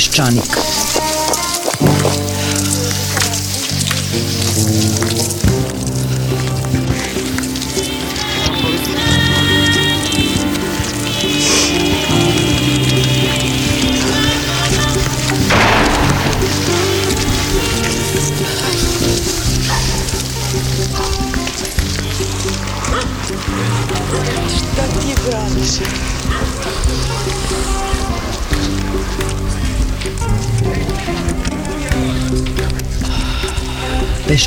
Peščanik.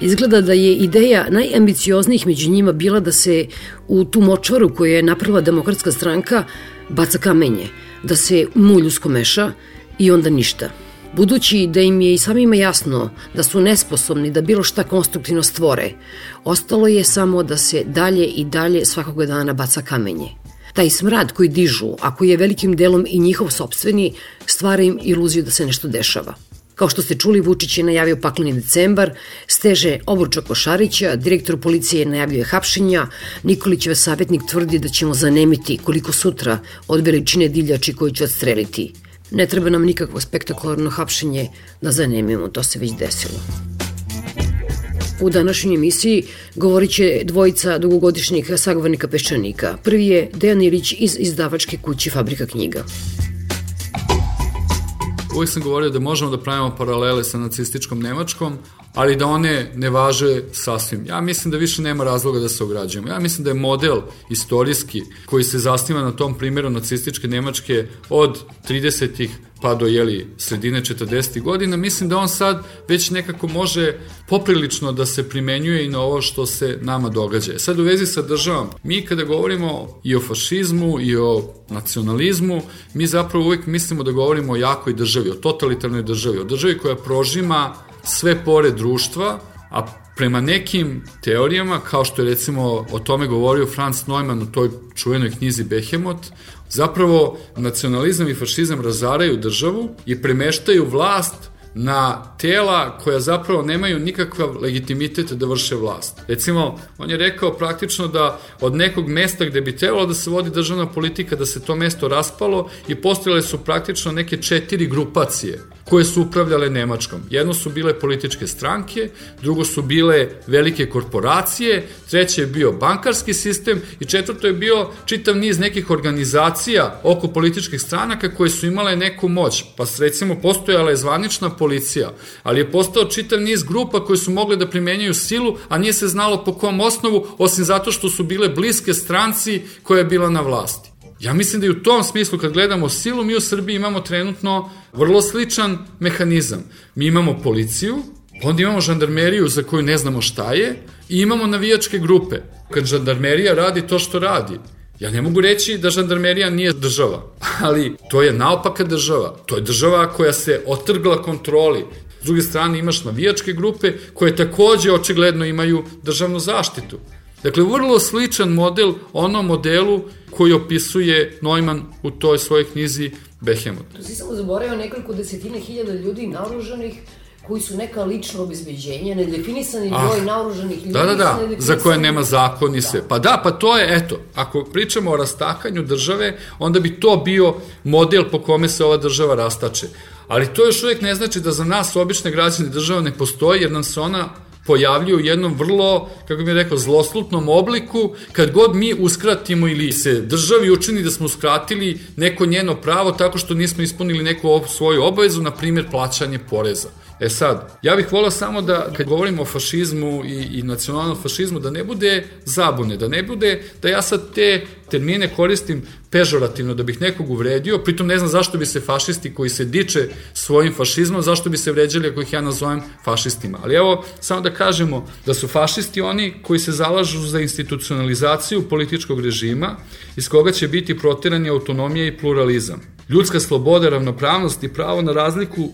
izgleda da je ideja najambicioznijih među njima bila da se u tu močvaru koju je napravila demokratska stranka baca kamenje, da se mulj uskomeša i onda ništa. Budući da im je i samima jasno da su nesposobni da bilo šta konstruktivno stvore, ostalo je samo da se dalje i dalje svakog dana baca kamenje. Taj smrad koji dižu, a koji je velikim delom i njihov sobstveni, stvara im iluziju da se nešto dešava. Kao što ste čuli, Vučić je najavio pakleni decembar, steže obruča Košarića, direktor policije najavljuje hapšenja, Nikolićev savjetnik tvrdi da ćemo zanemiti koliko sutra od veličine divljači koju će odstreliti. Ne treba nam nikakvo spektakularno hapšenje da zanemimo, to se već desilo. U današnjoj emisiji govorit će dvojica dugogodišnjih sagovornika peščanika. Prvi je Dejan Ilić iz izdavačke kuće Fabrika knjiga. Uvijek sam govorio da možemo da pravimo paralele sa nacističkom Nemačkom, ali da one ne važe sasvim. Ja mislim da više nema razloga da se ograđujemo. Ja mislim da je model istorijski koji se zasniva na tom primjeru nacističke Nemačke od 30-ih pa do jeli, sredine 40. godina, mislim da on sad već nekako može poprilično da se primenjuje i na ovo što se nama događa. E sad u vezi sa državom, mi kada govorimo i o fašizmu i o nacionalizmu, mi zapravo uvek mislimo da govorimo o jakoj državi, o totalitarnoj državi, o državi koja prožima sve pore društva, a prema nekim teorijama, kao što je recimo o tome govorio Franz Neumann u toj čuvenoj knjizi Behemot, zapravo nacionalizam i fašizam razaraju državu i premeštaju vlast na tela koja zapravo nemaju nikakav legitimitet da vrše vlast. Recimo, on je rekao praktično da od nekog mesta gde bi trebalo da se vodi državna politika, da se to mesto raspalo i postojale su praktično neke četiri grupacije koje su upravljale Nemačkom. Jedno su bile političke stranke, drugo su bile velike korporacije, treće je bio bankarski sistem i četvrto je bio čitav niz nekih organizacija oko političkih stranaka koje su imale neku moć. Pa recimo postojala je zvanična policija, ali je postao čitav niz grupa koje su mogle da primenjaju silu, a nije se znalo po kom osnovu, osim zato što su bile bliske stranci koja je bila na vlasti. Ja mislim da i u tom smislu kad gledamo silu, mi u Srbiji imamo trenutno vrlo sličan mehanizam. Mi imamo policiju, onda imamo žandarmeriju za koju ne znamo šta je i imamo navijačke grupe. Kad žandarmerija radi to što radi, Ja ne mogu reći da žandarmerija nije država, ali to je naopaka država. To je država koja se otrgla kontroli. S druge strane imaš navijačke grupe koje takođe očigledno imaju državnu zaštitu. Dakle, vrlo sličan model onom modelu koji opisuje Neumann u toj svojoj knjizi Behemoth. Tu si samo zaboravio nekoliko desetine hiljada ljudi naoružanih koji su neka lično obezbeđenje, nedefinisani Ah, broj naoružanih ljudi. Da, da, da, za koje nema zakon i sve. Pa da, pa to je, eto, ako pričamo o rastakanju države, onda bi to bio model po kome se ova država rastače. Ali to još uvijek ne znači da za nas, obične građane, država ne postoji, jer nam se ona pojavljuje u jednom vrlo, kako bih rekao, zloslutnom obliku, kad god mi uskratimo ili se državi učini da smo uskratili neko njeno pravo tako što nismo ispunili neku svoju obavezu, na primjer plaćanje poreza. E sad, ja bih volao samo da, kad govorimo o fašizmu i, i nacionalnom fašizmu, da ne bude zabune, da ne bude da ja sad te termine koristim pežorativno da bih nekog uvredio, pritom ne znam zašto bi se fašisti koji se diče svojim fašizmom, zašto bi se vređali ako ih ja nazovem fašistima. Ali evo, samo da kažemo da su fašisti oni koji se zalažu za institucionalizaciju političkog režima iz koga će biti protirani autonomija i pluralizam. Ljudska sloboda, ravnopravnost i pravo na razliku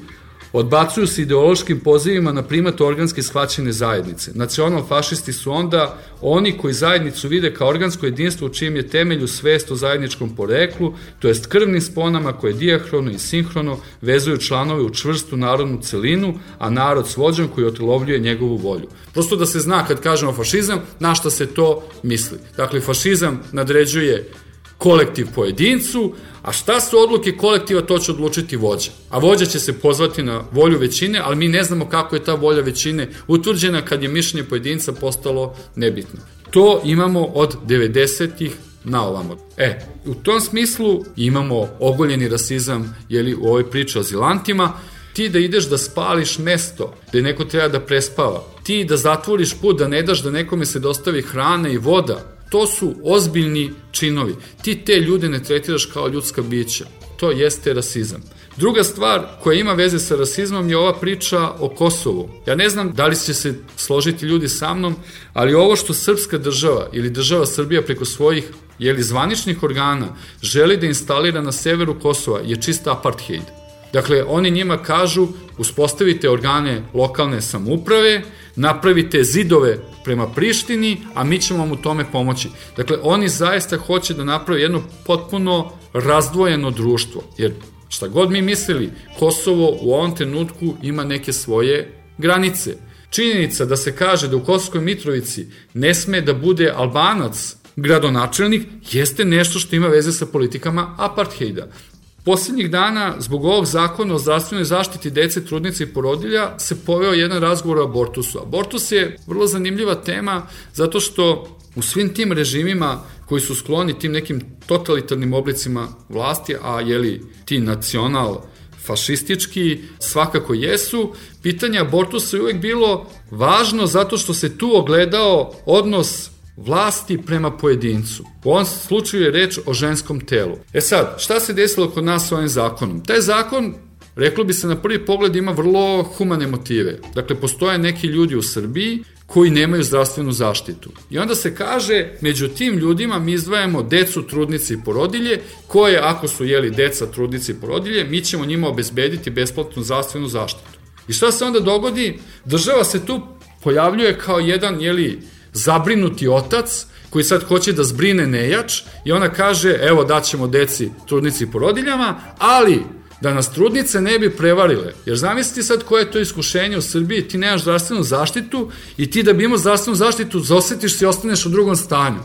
Odbacuju se ideološkim pozivima na primat organske shvaćene zajednice. Nacional-fašisti su onda oni koji zajednicu vide kao organsko jedinstvo u čijem je temelju svest o zajedničkom poreklu, to jest krvnim sponama koje dijahrono i sinhrono vezuju članove u čvrstu narodnu celinu, a narod s vođom koji otlovljuje njegovu volju. Prosto da se zna kad kažemo fašizam, na šta se to misli. Dakle, fašizam nadređuje kolektiv pojedincu, a šta su odluke kolektiva, to će odlučiti vođa. A vođa će se pozvati na volju većine, ali mi ne znamo kako je ta volja većine utvrđena kad je mišljenje pojedinca postalo nebitno. To imamo od 90-ih na ovamo. E, u tom smislu imamo ogoljeni rasizam jeli, u ovoj priči o zilantima, ti da ideš da spališ mesto gde neko treba da prespava, ti da zatvoriš put, da ne daš da nekome se dostavi hrana i voda, to su ozbiljni činovi. Ti te ljude ne tretiraš kao ljudska bića. To jeste rasizam. Druga stvar koja ima veze sa rasizmom je ova priča o Kosovu. Ja ne znam da li će se složiti ljudi sa mnom, ali ovo što srpska država ili država Srbija preko svojih jeli zvaničnih organa želi da instalira na severu Kosova je čista apartheid. Dakle, oni njima kažu uspostavite organe lokalne samuprave, napravite zidove prema Prištini, a mi ćemo vam u tome pomoći. Dakle, oni zaista hoće da naprave jedno potpuno razdvojeno društvo, jer šta god mi mislili, Kosovo u ovom trenutku ima neke svoje granice. Činjenica da se kaže da u Kosovskoj Mitrovici ne sme da bude Albanac gradonačelnik jeste nešto što ima veze sa politikama apartheida. Poslednjih dana, zbog ovog zakona o zdravstvenoj zaštiti dece, trudnice i porodilja, se poveo jedan razgovor o abortusu. Abortus je vrlo zanimljiva tema zato što u svim tim režimima koji su skloni tim nekim totalitarnim oblicima vlasti, a jeli ti nacional fašistički svakako jesu, pitanje abortusa je uvek bilo važno zato što se tu ogledao odnos vlasti prema pojedincu. U ovom slučaju je reč o ženskom telu. E sad, šta se desilo kod nas ovim zakonom? Taj zakon Reklo bi se na prvi pogled ima vrlo humane motive. Dakle, postoje neki ljudi u Srbiji koji nemaju zdravstvenu zaštitu. I onda se kaže, među tim ljudima mi izdvajamo decu, trudnice i porodilje, koje ako su jeli deca, trudnice i porodilje, mi ćemo njima obezbediti besplatnu zdravstvenu zaštitu. I šta se onda dogodi? Država se tu pojavljuje kao jedan, jeli, zabrinuti otac koji sad hoće da zbrine nejač i ona kaže evo daćemo deci, trudnici i porodiljama, ali da nas trudnice ne bi prevarile. Jer zamisliti sad koje je to iskušenje u Srbiji, ti nemaš zdravstvenu zaštitu i ti da bi imao zdravstvenu zaštitu zosetiš se i ostaneš u drugom stanju.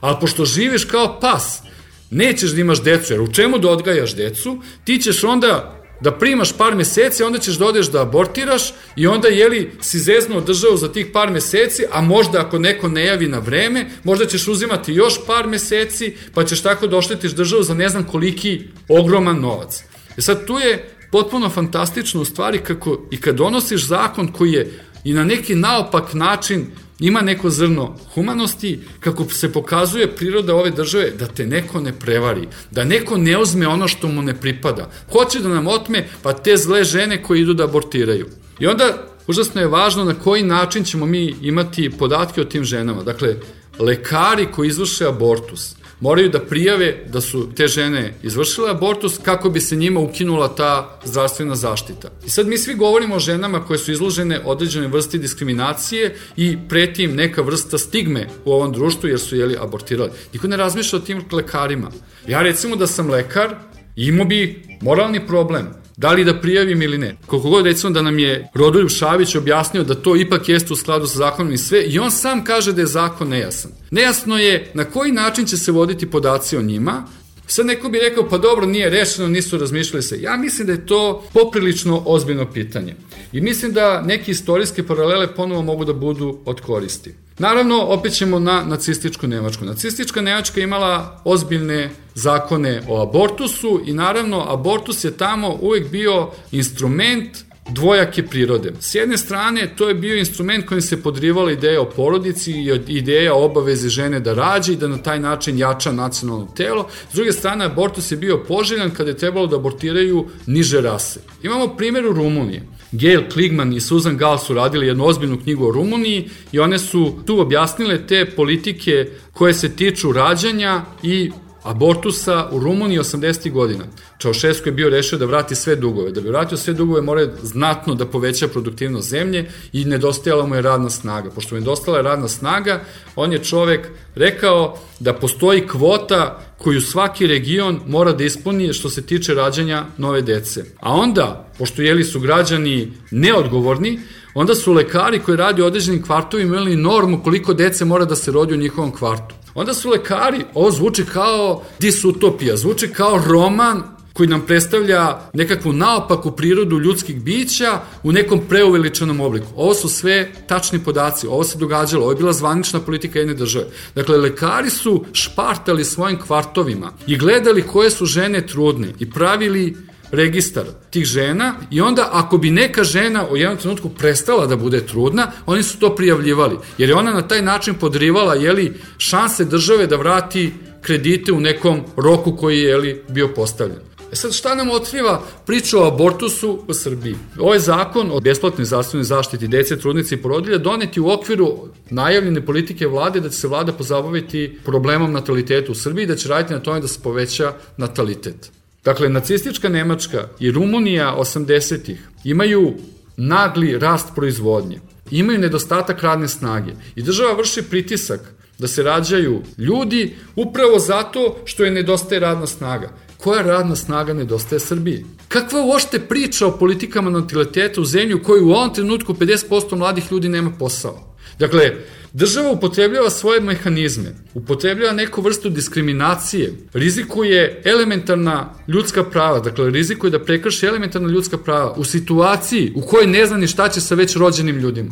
Ali pošto živiš kao pas, nećeš da imaš decu, jer u čemu da odgajaš decu, ti ćeš onda da primaš par meseci, onda ćeš da odeš da abortiraš i onda jeli si zeznuo državu za tih par meseci, a možda ako neko ne javi na vreme, možda ćeš uzimati još par meseci, pa ćeš tako da oštetiš državu za ne znam koliki ogroman novac. E sad tu je potpuno fantastično u stvari kako i kad donosiš zakon koji je i na neki naopak način ima neko zrno humanosti, kako se pokazuje priroda ove države, da te neko ne prevari, da neko ne uzme ono što mu ne pripada. Hoće da nam otme, pa te zle žene koje idu da abortiraju. I onda, užasno je važno na koji način ćemo mi imati podatke o tim ženama. Dakle, lekari koji izvrše abortus, moraju da prijave da su te žene izvršile abortus kako bi se njima ukinula ta zdravstvena zaštita. I sad mi svi govorimo o ženama koje su izložene određene vrsti diskriminacije i preti im neka vrsta stigme u ovom društvu jer su jeli abortirali. Niko ne razmišlja o tim lekarima. Ja recimo da sam lekar, imao bi moralni problem Da li da prijavim ili ne? Koliko god recimo da nam je Rodoljub Šavić objasnio da to ipak jeste u skladu sa zakonom i sve, i on sam kaže da je zakon nejasan. Nejasno je na koji način će se voditi podaci o njima, Sad neko bi rekao, pa dobro, nije rešeno, nisu razmišljali se. Ja mislim da je to poprilično ozbiljno pitanje. I mislim da neke istorijske paralele ponovo mogu da budu od koristi. Naravno, opet ćemo na nacističku Nemačku. Nacistička Nemačka imala ozbiljne zakone o abortusu i naravno abortus je tamo uvek bio instrument dvojake prirode. S jedne strane, to je bio instrument kojim se podrivala ideja o porodici i ideja o obavezi žene da rađe i da na taj način jača nacionalno telo. S druge strane, abortus je bio poželjan kada je trebalo da abortiraju niže rase. Imamo primjer u Rumuniji. Gail Kligman i Susan Gall su radili jednu ozbiljnu knjigu o Rumuniji i one su tu objasnile te politike koje se tiču rađanja i abortusa u Rumuniji 80. godina. Čaušesku je bio rešio da vrati sve dugove. Da bi vratio sve dugove mora znatno da poveća produktivnost zemlje i nedostajala mu je radna snaga. Pošto mu je nedostajala radna snaga, on je čovek rekao da postoji kvota koju svaki region mora da ispuni što se tiče rađanja nove dece. A onda, pošto jeli su građani neodgovorni, onda su lekari koji radi u određenim kvartovima imali normu koliko dece mora da se rodi u njihovom kvartu. Onda su lekari, ovo zvuči kao disutopija, zvuči kao roman koji nam predstavlja nekakvu naopaku prirodu ljudskih bića u nekom preuveličanom obliku. Ovo su sve tačni podaci, ovo se događalo, ovo je bila zvanična politika jedne države. Dakle, lekari su špartali svojim kvartovima i gledali koje su žene trudne i pravili registar tih žena i onda ako bi neka žena u jednom trenutku prestala da bude trudna, oni su to prijavljivali, jer je ona na taj način podrivala jeli, šanse države da vrati kredite u nekom roku koji je jeli, bio postavljen. E sad šta nam otkriva priča o abortusu u Srbiji? Ovaj zakon o besplatnoj zdravstvenoj zaštiti dece, trudnice i porodilja doneti u okviru najavljene politike vlade da će se vlada pozabaviti problemom nataliteta u Srbiji, da će raditi na tome da se poveća natalitet. Dakle, nacistička Nemačka i Rumunija 80-ih imaju nagli rast proizvodnje, imaju nedostatak radne snage i država vrši pritisak da se rađaju ljudi upravo zato što je nedostaje radna snaga. Koja radna snaga nedostaje Srbiji? Kakva uošte priča o politikama nataliteta u zemlju u kojoj u ovom trenutku 50% mladih ljudi nema posao? Dakle, Država upotrebljava svoje mehanizme, upotrebljava neku vrstu diskriminacije, rizikuje elementarna ljudska prava, dakle rizikuje da prekrši elementarna ljudska prava u situaciji u kojoj ne zna ni šta će sa već rođenim ljudima.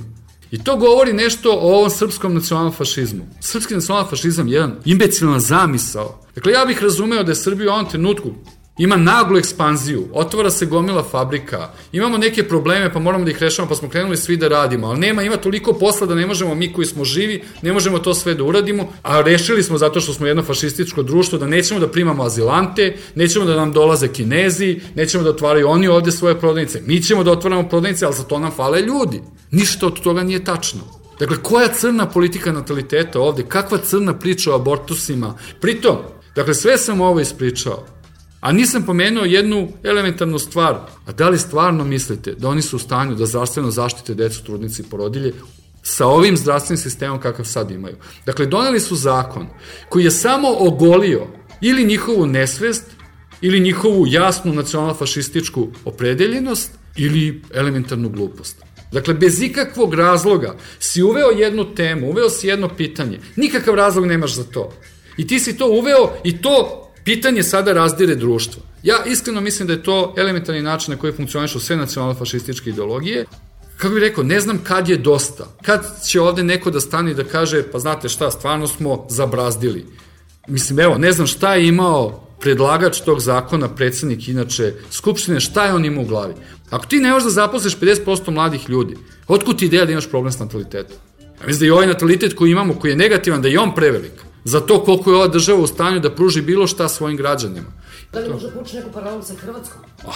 I to govori nešto o ovom srpskom nacionalnom fašizmu. Srpski nacionalni fašizam je jedan imbecilna zamisao. Dakle, ja bih razumeo da je Srbija u ovom trenutku ima naglu ekspanziju, otvara se gomila fabrika, imamo neke probleme pa moramo da ih rešavamo pa smo krenuli svi da radimo, ali nema, ima toliko posla da ne možemo mi koji smo živi, ne možemo to sve da uradimo, a rešili smo zato što smo jedno fašističko društvo da nećemo da primamo azilante, nećemo da nam dolaze kinezi, nećemo da otvaraju oni ovde svoje prodavnice, mi ćemo da otvaramo prodavnice, ali za to nam fale ljudi. Ništa od toga nije tačno. Dakle, koja crna politika nataliteta ovde? Kakva crna priča o abortusima? Pritom, dakle, sve sam ovo ispričao A nisam pomenuo jednu elementarnu stvar. A da li stvarno mislite da oni su u stanju da zdravstveno zaštite decu, trudnice i porodilje sa ovim zdravstvenim sistemom kakav sad imaju? Dakle, doneli su zakon koji je samo ogolio ili njihovu nesvest, ili njihovu jasnu nacionalno-fašističku opredeljenost, ili elementarnu glupost. Dakle, bez ikakvog razloga si uveo jednu temu, uveo si jedno pitanje. Nikakav razlog nemaš za to. I ti si to uveo i to pitanje sada razdire društvo. Ja iskreno mislim da je to elementarni način na koji funkcionišu sve nacionalno-fašističke ideologije. Kako bih rekao, ne znam kad je dosta. Kad će ovde neko da stane i da kaže, pa znate šta, stvarno smo zabrazdili. Mislim, evo, ne znam šta je imao predlagač tog zakona, predsednik inače Skupštine, šta je on imao u glavi? Ako ti ne možeš da zaposliš 50% mladih ljudi, otkud ti ideja da imaš problem s natalitetom? Ja mislim da i ovaj natalitet koji imamo, koji je negativan, da je on prevelik za to koliko je ova država u stanju da pruži bilo šta svojim građanima. Da li može poći neku paralelu sa Hrvatskom? Oh,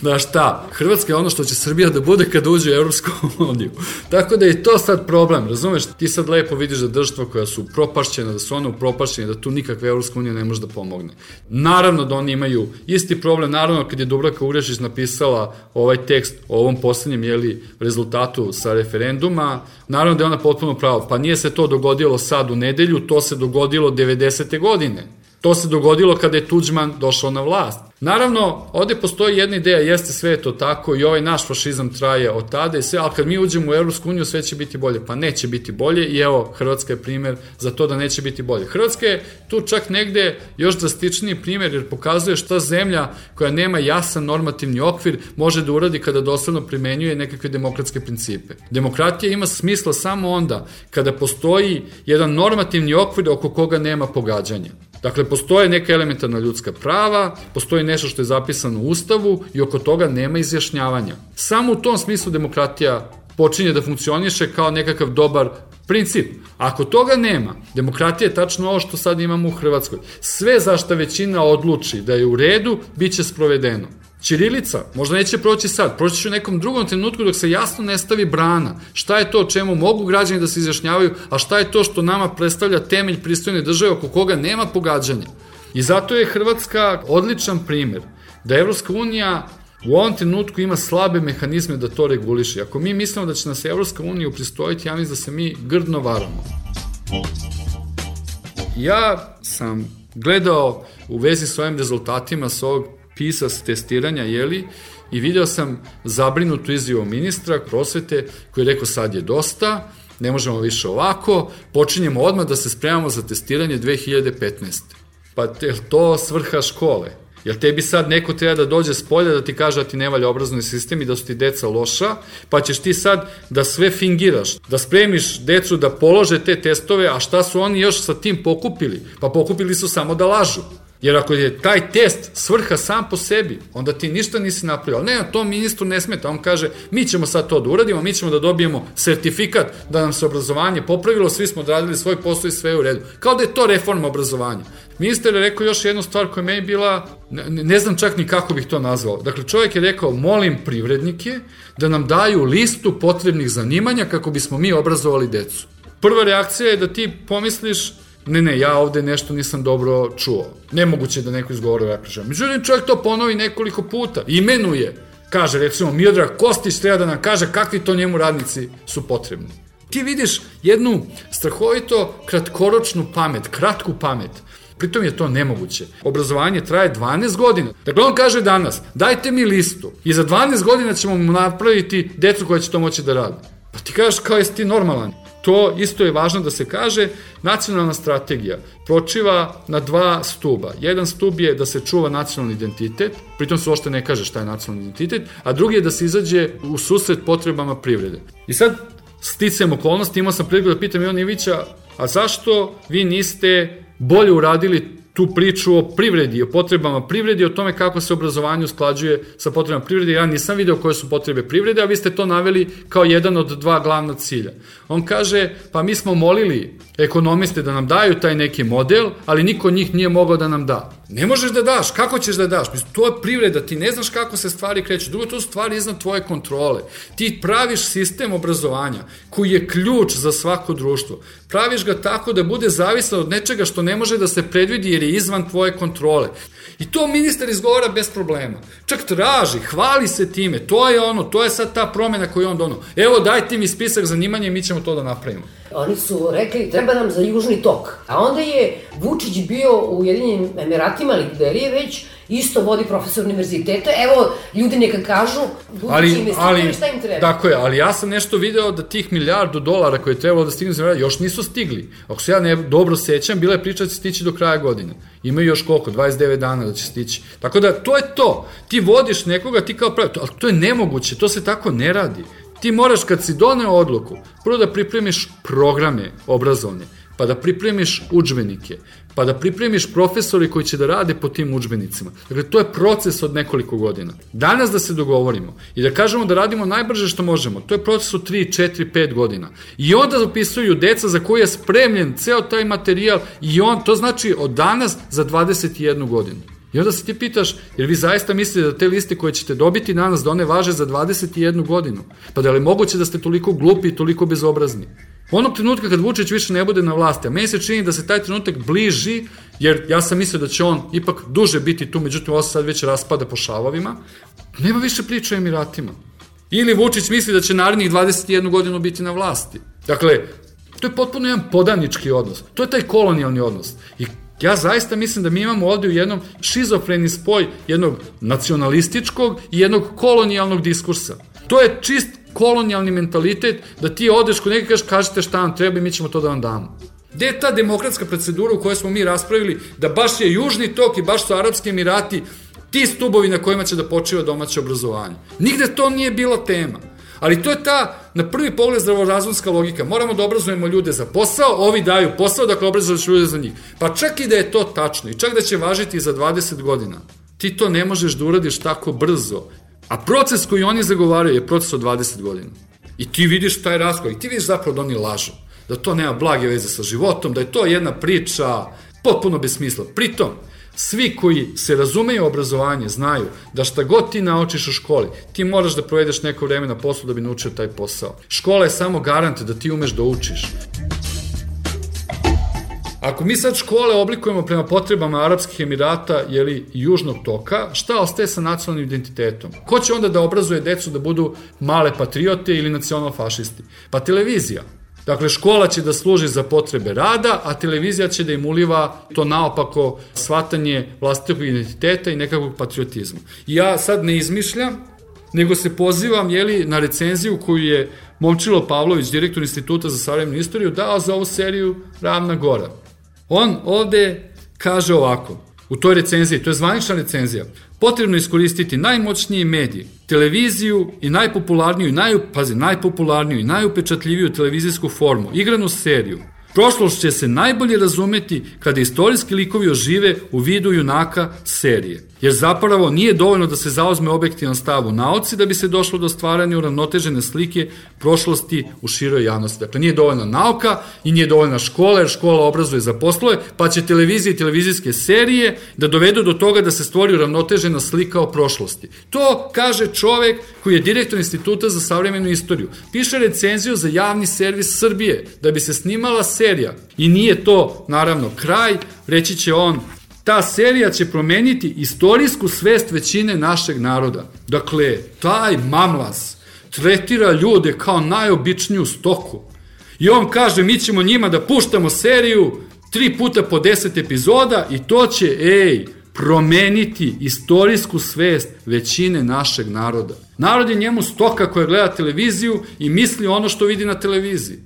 da šta, Hrvatska je ono što će Srbija da bude kada uđe u Evropsku uniju. Tako da je to sad problem, razumeš? Ti sad lepo vidiš da država koja su propašćena, da su one upropašćene, da tu nikakve Evropska unija ne može da pomogne. Naravno da oni imaju isti problem, naravno kad je Dubravka Urešić napisala ovaj tekst o ovom poslednjem jeli, rezultatu sa referenduma, naravno da je ona potpuno pravo. Pa nije se to dogodilo sad u nedelju, to se dogodilo 90. godine. To se dogodilo kada je Tuđman došao na vlast. Naravno, ovde postoji jedna ideja, jeste sve to tako i ovaj naš fašizam traje od tada i sve, ali kad mi uđemo u Evropsku uniju sve će biti bolje. Pa neće biti bolje i evo, Hrvatska je primer za to da neće biti bolje. Hrvatska je tu čak negde još drastičniji primer jer pokazuje šta zemlja koja nema jasan normativni okvir može da uradi kada dosledno primenjuje nekakve demokratske principe. Demokratija ima smisla samo onda kada postoji jedan normativni okvir oko koga nema pogađanja. Dakle, postoje neka elementarna ljudska prava, postoji nešto što je zapisano u Ustavu i oko toga nema izjašnjavanja. Samo u tom smislu demokratija počinje da funkcioniše kao nekakav dobar princip. Ako toga nema, demokratija je tačno ovo što sad imamo u Hrvatskoj. Sve zašto većina odluči da je u redu, bit će sprovedeno. Ćirilica, možda neće proći sad, proći će u nekom drugom trenutku dok se jasno ne stavi brana. Šta je to čemu mogu građani da se izjašnjavaju, a šta je to što nama predstavlja temelj pristojne države oko koga nema pogađanja. I zato je Hrvatska odličan primer da Evropska unija u ovom trenutku ima slabe mehanizme da to reguliše. Ako mi mislimo da će nas Evropska unija upristojiti, ja mislim da se mi grdno varamo. Ja sam gledao u vezi s ovim rezultatima s ovog PISA testiranja, jeli, i video sam zabrinutu izjavu ministra prosvete koji je rekao sad je dosta, ne možemo više ovako, počinjemo odmah da se spremamo za testiranje 2015. Pa je to svrha škole? Jel tebi sad neko treba da dođe s polja da ti kaže da ti ne valja obrazovni sistem i da su ti deca loša, pa ćeš ti sad da sve fingiraš, da spremiš decu da polože te testove, a šta su oni još sa tim pokupili? Pa pokupili su samo da lažu. Jer ako je taj test svrha sam po sebi, onda ti ništa nisi napravio. Ali ne, to ministru ne smeta. On kaže, mi ćemo sad to da uradimo, mi ćemo da dobijemo sertifikat da nam se obrazovanje popravilo, svi smo odradili svoj posao i sve je u redu. Kao da je to reforma obrazovanja. Ministar je rekao još jednu stvar koja je meni bila, ne, ne znam čak ni kako bih to nazvao. Dakle, čovjek je rekao, molim privrednike da nam daju listu potrebnih zanimanja kako bismo mi obrazovali decu. Prva reakcija je da ti pomisliš, ne, ne, ja ovde nešto nisam dobro čuo. Nemoguće da neko izgovori ovaj prežaj. Međutim, čovjek to ponovi nekoliko puta. Imenuje. Kaže, recimo, Miodrag Kostić treba da nam kaže kakvi to njemu radnici su potrebni. Ti vidiš jednu strahovito kratkoročnu pamet, kratku pamet. Pritom je to nemoguće. Obrazovanje traje 12 godina. Dakle, on kaže danas, dajte mi listu i za 12 godina ćemo mu napraviti decu koja će to moći da radi. Pa ti kažeš kao jesi ti normalan. To isto je važno da se kaže, nacionalna strategija pročiva na dva stuba. Jedan stub je da se čuva nacionalni identitet, pritom se ošte ne kaže šta je nacionalni identitet, a drugi je da se izađe u susret potrebama privrede. I sad, sticajem okolnosti, imao sam priliku da pitam Ivan Ivića, a zašto vi niste bolje uradili tu priču o privredi, o potrebama privredi, o tome kako se obrazovanje usklađuje sa potrebama privrede. Ja nisam video koje su potrebe privrede, a vi ste to naveli kao jedan od dva glavna cilja. On kaže, pa mi smo molili ekonomiste da nam daju taj neki model, ali niko njih nije mogao da nam da. Ne možeš da daš, kako ćeš da daš? To je privreda, ti ne znaš kako se stvari kreću. Drugo, to su stvari iznad tvoje kontrole. Ti praviš sistem obrazovanja koji je ključ za svako društvo. Praviš ga tako da bude zavisno od nečega što ne može da se predvidi jer je izvan tvoje kontrole. I to ministar izgovara bez problema. Čak traži, hvali se time, to je ono, to je sad ta promena koju on dono. Evo dajte mi spisak zanimanja i mi ćemo to da napravimo. Oni su rekli treba nam za južni tok. A onda je Vučić bio u Ujedinjenim Emiratima, ali gde je već, isto vodi profesor univerziteta. Evo, ljudi neka kažu, ali, ali, šta im treba. Tako je, ali ja sam nešto video da tih milijardu dolara koje je trebalo da stignu za još nisu stigli. Ako se ja ne dobro sećam, bila je priča da će stići do kraja godine. Imaju još koliko, 29 dana da će stići. Tako da, to je to. Ti vodiš nekoga, ti kao pravi, ali to je nemoguće, to se tako ne radi. Ti moraš kad si doneo odluku, prvo da pripremiš programe obrazovne, pa da pripremiš učbenike, pa da pripremiš profesori koji će da rade po tim učbenicima. Dakle, to je proces od nekoliko godina. Danas da se dogovorimo i da kažemo da radimo najbrže što možemo, to je proces od 3, 4, 5 godina. I onda upisuju deca za koje je spremljen ceo taj materijal i on, to znači od danas za 21 godinu. I onda se ti pitaš, jer vi zaista mislite da te liste koje ćete dobiti danas, da one važe za 21 godinu? Pa da li moguće da ste toliko glupi i toliko bezobrazni? Onog trenutka kad Vučić više ne bude na vlasti, a meni se čini da se taj trenutak bliži, jer ja sam mislio da će on ipak duže biti tu, međutim ovo sad već raspada po šavovima, nema više priče o Emiratima. Ili Vučić misli da će narednih 21 godinu biti na vlasti. Dakle, to je potpuno jedan podanički odnos. To je taj kolonijalni odnos. I Ja zaista mislim da mi imamo ovde u jednom šizofreni spoj jednog nacionalističkog i jednog kolonijalnog diskursa. To je čist kolonijalni mentalitet da ti odeš kod kažeš kažete šta vam treba i mi ćemo to da vam damo. Gde je ta demokratska procedura u kojoj smo mi raspravili da baš je Južni tok i baš su Arabski Emirati ti stubovi na kojima će da počiva domaće obrazovanje? Nigde to nije bila tema. Ali to je ta, na prvi pogled, zdravorazumska logika. Moramo da obrazujemo ljude za posao, ovi daju posao, dakle obrazuješ ljude za njih. Pa čak i da je to tačno i čak da će važiti za 20 godina, ti to ne možeš da uradiš tako brzo. A proces koji oni zagovaraju je proces od 20 godina. I ti vidiš taj raskoj, i ti vidiš zapravo da oni lažu. Da to nema blage veze sa životom, da je to jedna priča potpuno bez smisla. Pritom, Svi koji se razumeju obrazovanje znaju da šta god ti naučiš u školi, ti moraš da provedeš neko vreme na poslu da bi naučio taj posao. Škola je samo garant da ti umeš da učiš. Ako mi sad škole oblikujemo prema potrebama Arabskih Emirata ili Južnog toka, šta ostaje sa nacionalnim identitetom? Ko će onda da obrazuje decu da budu male patriote ili nacionalfašisti? Pa televizija. Dakle, škola će da služi za potrebe rada, a televizija će da im uliva to naopako shvatanje vlastitog identiteta i nekakvog patriotizma. I ja sad ne izmišljam, nego se pozivam jeli, na recenziju koju je Momčilo Pavlović, direktor Instituta za savremenu istoriju, dao za ovu seriju Ravna Gora. On ovde kaže ovako, u toj recenziji, to je zvanična recenzija, potrebno iskoristiti najmoćniji mediji, televiziju i najpopularniju naj, pazi, najpopularniju i najupečatljiviju televizijsku formu, igranu seriju, Prošlost će se najbolje razumeti kada istorijski likovi ožive u vidu junaka serije. Jer zapravo nije dovoljno da se zauzme objektivan stav u nauci da bi se došlo do stvaranja uravnotežene slike prošlosti u široj javnosti. Dakle, nije dovoljna nauka i nije dovoljna škola, jer škola obrazuje za poslove, pa će televizije i televizijske serije da dovedu do toga da se stvori uravnotežena slika o prošlosti. To kaže čovek koji je direktor Instituta za savremenu istoriju. Piše recenziju za javni servis Srbije da bi se snimala serija. I nije to, naravno, kraj, reći će on, ta serija će promeniti istorijsku svest većine našeg naroda. Dakle, taj mamlas tretira ljude kao najobičniju stoku. I on kaže, mi ćemo njima da puštamo seriju tri puta po deset epizoda i to će, ej, promeniti istorijsku svest većine našeg naroda. Narod je njemu stoka koja gleda televiziju i misli ono što vidi na televiziji.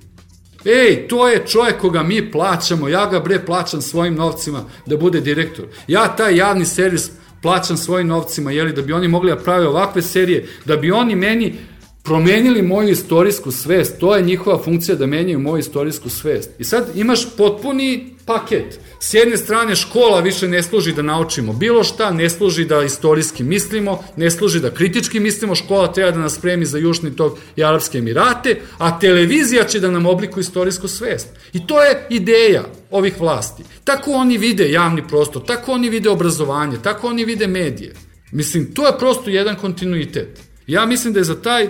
Ej, to je čovjek koga mi plaćamo, ja ga bre plaćam svojim novcima da bude direktor. Ja taj javni servis plaćam svojim novcima, jeli, da bi oni mogli da prave ovakve serije, da bi oni meni promenili moju istorijsku svest. To je njihova funkcija da menjaju moju istorijsku svest. I sad imaš potpuni paket. S jedne strane škola više ne služi da naučimo bilo šta, ne služi da istorijski mislimo, ne služi da kritički mislimo, škola treba da nas spremi za Južni tok i Arabske Emirate, a televizija će da nam oblikuje istorijsku svest. I to je ideja ovih vlasti. Tako oni vide javni prostor, tako oni vide obrazovanje, tako oni vide medije. Mislim, to je prosto jedan kontinuitet. Ja mislim da je za taj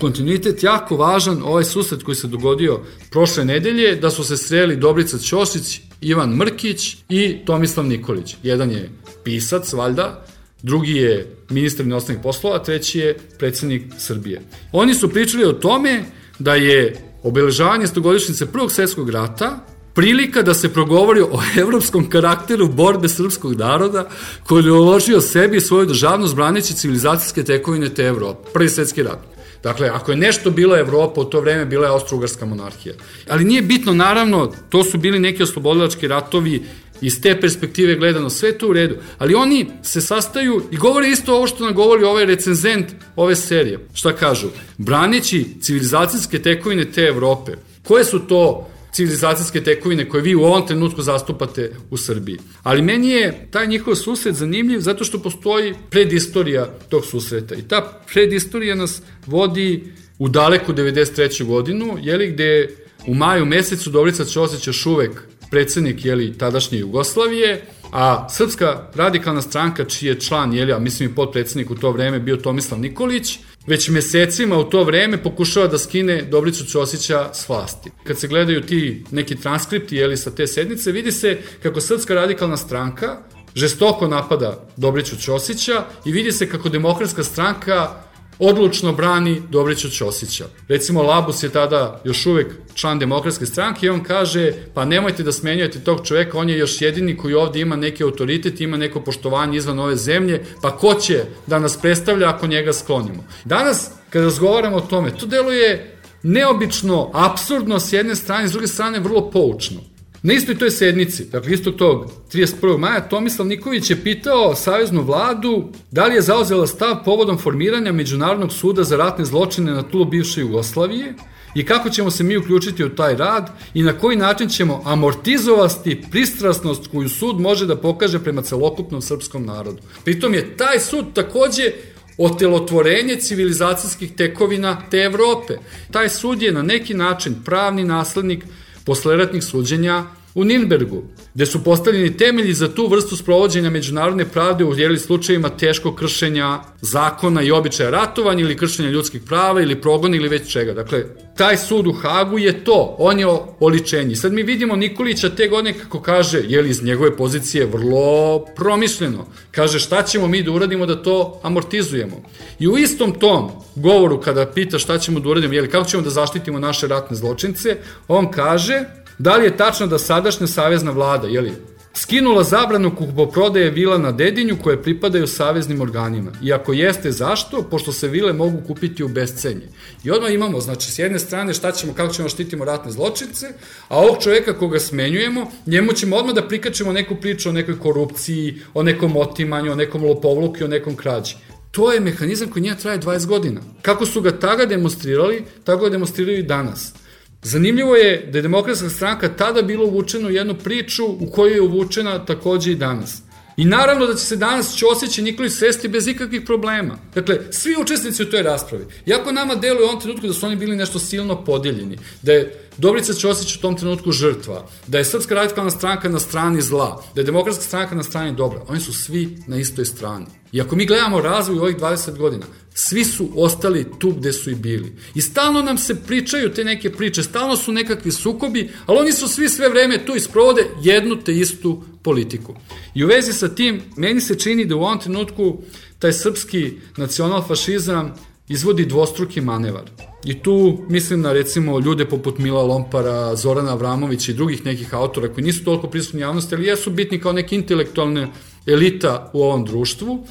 kontinuitet jako važan ovaj susret koji se dogodio prošle nedelje, da su se sreli Dobrica Ćosić, Ivan Mrkić i Tomislav Nikolić. Jedan je pisac, valjda, drugi je ministar inostranih poslova, treći je predsednik Srbije. Oni su pričali o tome da je obeležavanje stogodišnjice Prvog svetskog rata prilika da se progovori o evropskom karakteru borbe srpskog naroda koji je uložio sebi svoju državnost braneći civilizacijske tekovine te Evrope. Prvi svetski rat. Dakle, ako je nešto bila Evropa u to vreme, bila je Austro-Ugarska monarhija. Ali nije bitno, naravno, to su bili neki oslobodilački ratovi iz te perspektive gledano, sve to u redu, ali oni se sastaju i govore isto ovo što nam govori ovaj recenzent ove serije. Šta kažu? Braneći civilizacijske tekovine te Evrope. Koje su to civilizacijske tekovine koje vi u ovom trenutku zastupate u Srbiji. Ali meni je taj njihov susret zanimljiv zato što postoji predistorija tog susreta. I ta predistorija nas vodi u daleku 93. godinu, jeli gde u maju mesecu Dobrica Ćosić još uvek predsednik jeli, tadašnje Jugoslavije, a Srpska radikalna stranka, čiji je član, jeli, a mislim i podpredsednik u to vreme bio Tomislav Nikolić, već mesecima u to vreme pokušava da skine Dobricu Ćosića s vlasti. Kad se gledaju ti neki transkripti jeli, sa te sednice, vidi se kako Srpska radikalna stranka žestoko napada Dobriću Ćosića i vidi se kako demokratska stranka odlučno brani Dobrića Ćosića. Recimo, Labus je tada još uvek član demokratske stranke i on kaže, pa nemojte da smenjujete tog čoveka, on je još jedini koji ovde ima neki autoritet, ima neko poštovanje izvan ove zemlje, pa ko će da nas predstavlja ako njega sklonimo? Danas, kada razgovaramo o tome, to deluje neobično, absurdno s jedne strane, s druge strane vrlo poučno. Na istoj toj sednici, dakle istog tog 31. maja, Tomislav Niković je pitao Saveznu vladu da li je zauzela stav povodom formiranja Međunarodnog suda za ratne zločine na tlu bivše Jugoslavije i kako ćemo se mi uključiti u taj rad i na koji način ćemo amortizovati pristrasnost koju sud može da pokaže prema celokupnom srpskom narodu. Pritom je taj sud takođe otelotvorenje civilizacijskih tekovina te Evrope. Taj sud je na neki način pravni naslednik posleratnih suđenja u Ninbergu, gde su postavljeni temelji za tu vrstu sprovođenja međunarodne pravde u jeli slučajima teškog kršenja zakona i običaja ratovanja ili kršenja ljudskih prava ili progona ili već čega. Dakle, taj sud u Hagu je to, on je oličenje. Sad mi vidimo Nikolića te godine kako kaže, jeli iz njegove pozicije vrlo promišljeno, kaže šta ćemo mi da uradimo da to amortizujemo. I u istom tom govoru kada pita šta ćemo da uradimo, jeli kako ćemo da zaštitimo naše ratne zločince, on kaže Da li je tačno da sadašnja savezna vlada, jeli, skinula zabranu kupoprodaje vila na Dedinju koje pripadaju saveznim organima. I ako jeste, zašto? Pošto se vile mogu kupiti u bescenje. I odmah imamo, znači, s jedne strane šta ćemo, kako ćemo štitimo ratne zločince, a ovog čoveka koga smenjujemo, njemu ćemo odmah da prikačemo neku priču o nekoj korupciji, o nekom otimanju, o nekom lopovluku o nekom krađi. To je mehanizam koji nije traje 20 godina. Kako su ga tada demonstrirali, tako ga demonstriraju i danas. Zanimljivo je da je demokratska stranka tada bila uvučena u jednu priču u kojoj je uvučena takođe i danas. I naravno da će se danas Ćosić i Nikolić sresti bez ikakvih problema. Dakle, svi učesnici u toj raspravi. Jako nama deluje u ovom trenutku da su oni bili nešto silno podeljeni, da je Dobrica Ćosić u tom trenutku žrtva, da je Srpska radikalna stranka na strani zla, da je Demokratska stranka na strani dobra. Oni su svi na istoj strani. I ako mi gledamo razvoj ovih 20 godina, Svi su ostali tu gde su i bili. I stalno nam se pričaju te neke priče, stalno su nekakvi sukobi, ali oni su svi sve vreme tu i sprovode jednu te istu politiku. I u vezi sa tim, meni se čini da u ovom trenutku taj srpski nacionalfašizam izvodi dvostruki manevar. I tu mislim na recimo ljude poput Mila Lompara, Zorana Avramovića i drugih nekih autora koji nisu toliko prisutni javnosti, ali jesu bitni kao neke intelektualne elita u ovom društvu.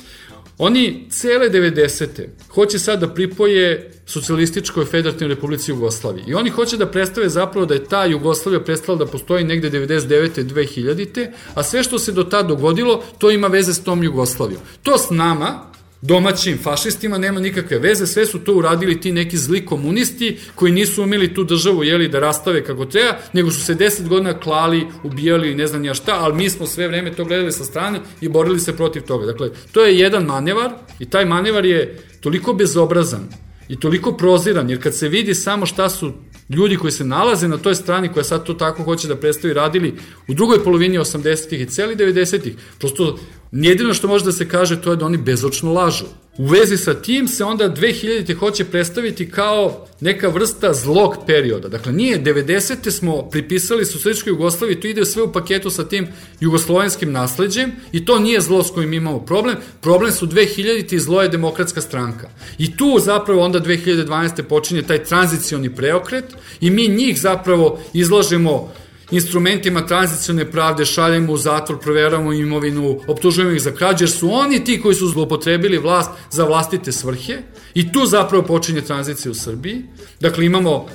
Oni cele 90. hoće sad da pripoje socijalističkoj federativnoj republici Jugoslaviji. I oni hoće da predstave zapravo da je ta Jugoslavija prestala da postoji negde 99. 2000. A sve što se do tada dogodilo, to ima veze s tom Jugoslavijom. To s nama, domaćim fašistima nema nikakve veze, sve su to uradili ti neki zli komunisti koji nisu umeli tu državu jeli da rastave kako treba, nego su se deset godina klali, ubijali i ne znam ja šta, ali mi smo sve vreme to gledali sa strane i borili se protiv toga. Dakle, to je jedan manevar i taj manevar je toliko bezobrazan i toliko proziran, jer kad se vidi samo šta su ljudi koji se nalaze na toj strani koja sad to tako hoće da predstavi radili u drugoj polovini 80-ih i celi 90-ih, prosto Jedino što može da se kaže to je da oni bezočno lažu. U vezi sa tim se onda 2000. hoće predstaviti kao neka vrsta zlog perioda. Dakle, nije 90. smo pripisali Sosjetičkoj Jugoslaviji, to ide sve u paketu sa tim jugoslovenskim nasledđem i to nije zlo s kojim imamo problem. Problem su 2000. i zlo je demokratska stranka. I tu zapravo onda 2012. počinje taj tranzicioni preokret i mi njih zapravo izlažemo instrumentima tranzicione pravde šaljemo u zatvor, proveravamo imovinu, optužujemo ih za krađe, jer su oni ti koji su zlopotrebili vlast za vlastite svrhe i tu zapravo počinje tranzicija u Srbiji. Dakle, imamo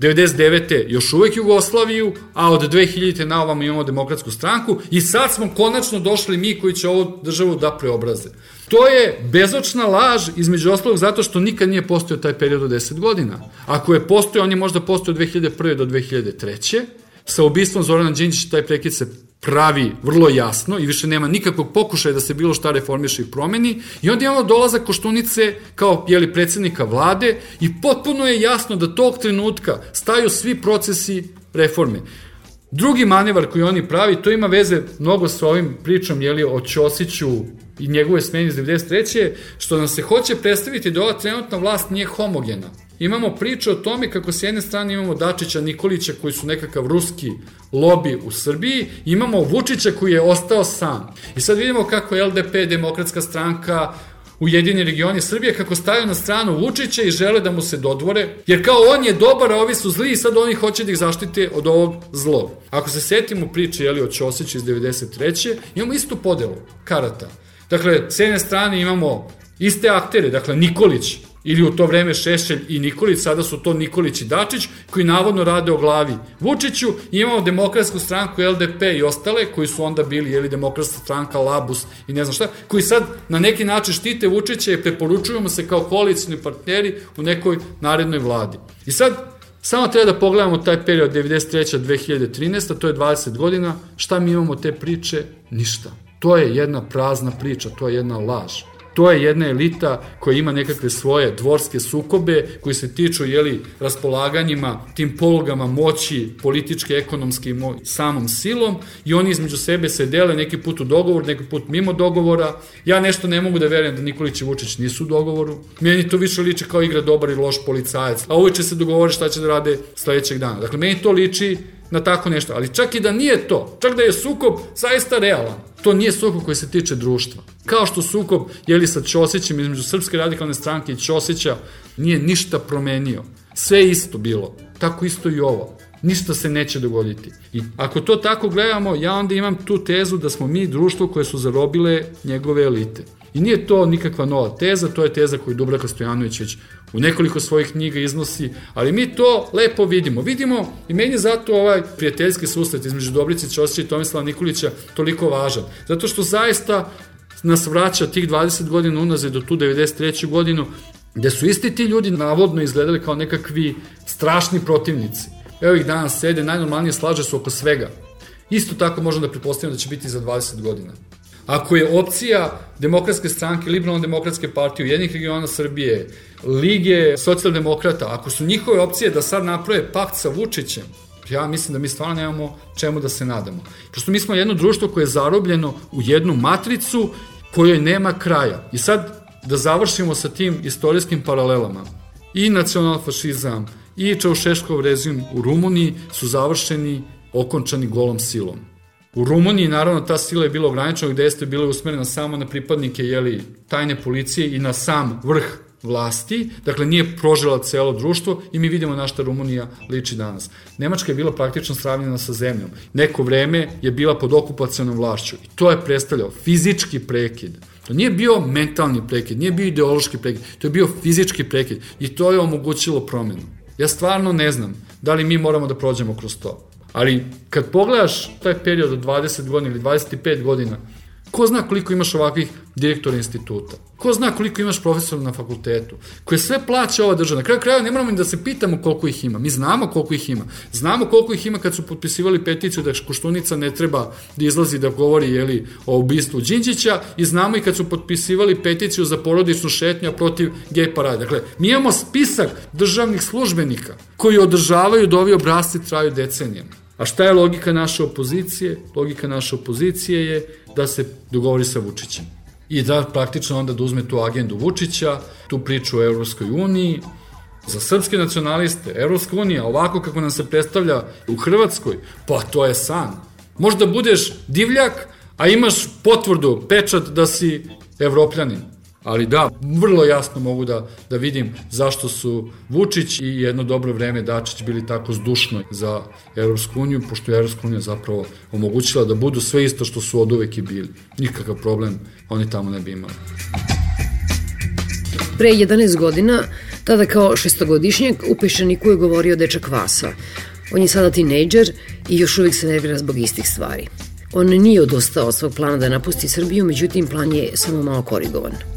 99. još uvek Jugoslaviju, a od 2000. na ovamo imamo demokratsku stranku i sad smo konačno došli mi koji će ovu državu da preobraze. To je bezočna laž, između ostalog, zato što nikad nije postojao taj period od 10 godina. Ako je postojao, on je možda postojao od 2001. do 2003 Sa ubistvom Zorana Đinđića taj prekid se pravi vrlo jasno i više nema nikakvog pokušaja da se bilo šta reformiše i promeni i onda imamo dolazak Koštunice kao jeli, predsednika vlade i potpuno je jasno da tog trenutka staju svi procesi reforme. Drugi manevar koji oni pravi, to ima veze mnogo sa ovim pričom jeli, o Ćosiću i njegove smeni iz 93. što nam se hoće predstaviti da ova trenutna vlast nije homogena imamo priču o tome kako s jedne strane imamo Dačića Nikolića koji su nekakav ruski lobi u Srbiji, imamo Vučića koji je ostao sam. I sad vidimo kako LDP, demokratska stranka, Ujedini regioni Srbije kako staju na stranu Vučića i žele da mu se dodvore, jer kao on je dobar, a ovi su zli i sad oni hoće da ih zaštite od ovog zlog. Ako se setimo priče jeli, o Ćosiću iz 93. imamo istu podelu karata. Dakle, s jedne strane imamo iste aktere, dakle Nikolić, ili u to vreme Šešelj i Nikolić, sada su to Nikolić i Dačić, koji navodno rade o glavi Vučiću, i imamo demokratsku stranku LDP i ostale, koji su onda bili, jeli, demokratska stranka, Labus i ne znam šta, koji sad na neki način štite Vučića i preporučujemo se kao koalicijni partneri u nekoj narednoj vladi. I sad, Samo treba da pogledamo taj period 93. 2013. To je 20 godina. Šta mi imamo te priče? Ništa. To je jedna prazna priča, to je jedna laž. To je jedna elita koja ima nekakve svoje dvorske sukobe koji se tiču jeli, raspolaganjima, tim polugama moći, političke, ekonomske i samom silom i oni između sebe se dele neki put u dogovor, neki put mimo dogovora. Ja nešto ne mogu da verujem da Nikolić i Vučić nisu u dogovoru. Meni to više liči kao igra dobar i loš policajac. A uvijek će se dogovoriti šta će da rade sledećeg dana. Dakle, meni to liči na tako nešto. Ali čak i da nije to, čak da je sukob zaista realan, to nije sukob koji se tiče društva. Kao što sukob, jeli sa Ćosićem između Srpske radikalne stranke i Ćosića nije ništa promenio. Sve isto bilo. Tako isto i ovo. Ništa se neće dogoditi. I ako to tako gledamo, ja onda imam tu tezu da smo mi društvo koje su zarobile njegove elite. I nije to nikakva nova teza, to je teza koju Dubravka Stojanović već u nekoliko svojih knjiga iznosi, ali mi to lepo vidimo. Vidimo i meni je zato ovaj prijateljski susret između Dobrice Ćosića i Tomislava Nikolića toliko važan. Zato što zaista nas vraća tih 20 godina unazad do tu 93. godinu, gde su isti ti ljudi navodno izgledali kao nekakvi strašni protivnici. Evo ih danas sede, najnormalnije slaže su oko svega. Isto tako možemo da pretpostavimo da će biti za 20 godina. Ako je opcija demokratske stranke, liberalno-demokratske partije, jednih regiona Srbije, Lige socijaldemokrata, ako su njihove opcije da sad naprave pakt sa Vučićem, ja mislim da mi stvarno nemamo čemu da se nadamo. Prosto mi smo jedno društvo koje je zarobljeno u jednu matricu kojoj nema kraja. I sad da završimo sa tim istorijskim paralelama. I nacionalfašizam, i Čaušeškov rezim u Rumuniji su završeni, okončani golom silom. U Rumuniji, naravno, ta sila je bila ograničena, gde jeste bila usmerena samo na pripadnike jeli, tajne policije i na sam vrh vlasti, dakle nije prožela celo društvo i mi vidimo na šta Rumunija liči danas. Nemačka je bila praktično sravnjena sa zemljom. Neko vreme je bila pod okupacijonom vlašću i to je predstavljao fizički prekid. To nije bio mentalni prekid, nije bio ideološki prekid, to je bio fizički prekid i to je omogućilo promenu. Ja stvarno ne znam da li mi moramo da prođemo kroz to. Ali kad pogledaš taj period od 20 godina ili 25 godina, ko zna koliko imaš ovakvih direktora instituta? Ko zna koliko imaš profesora na fakultetu? Koje sve plaća ova država? Na kraju kraja ne moramo da se pitamo koliko ih ima. Mi znamo koliko ih ima. Znamo koliko ih ima kad su potpisivali peticiju da Koštunica ne treba da izlazi da govori jeli, o ubistvu Đinđića i znamo i kad su potpisivali peticiju za porodičnu šetnju protiv gej parade. Dakle, mi imamo spisak državnih službenika koji održavaju da ovi obrazci traju decenijama. A šta je logika naše opozicije? Logika naše opozicije je da se dogovori sa Vučićem. I da praktično onda da uzme tu agendu Vučića, tu priču o Evropskoj uniji, Za srpske nacionaliste, Evropska unija, ovako kako nam se predstavlja u Hrvatskoj, pa to je san. Možda budeš divljak, a imaš potvrdu, pečat da si evropljanin. Ali da, vrlo jasno mogu da, da vidim zašto su Vučić i jedno dobro vreme Dačić bili tako zdušno za Evropsku uniju, pošto je Evropska unija zapravo omogućila da budu sve isto što su od uvek i bili. Nikakav problem oni tamo ne bi imali. Pre 11 godina, tada kao šestogodišnjak, u Pešaniku je govorio dečak Vasa. On je sada tinejdžer i još uvijek se nervira zbog istih stvari. On nije odostao od svog plana da napusti Srbiju, međutim plan je samo malo korigovan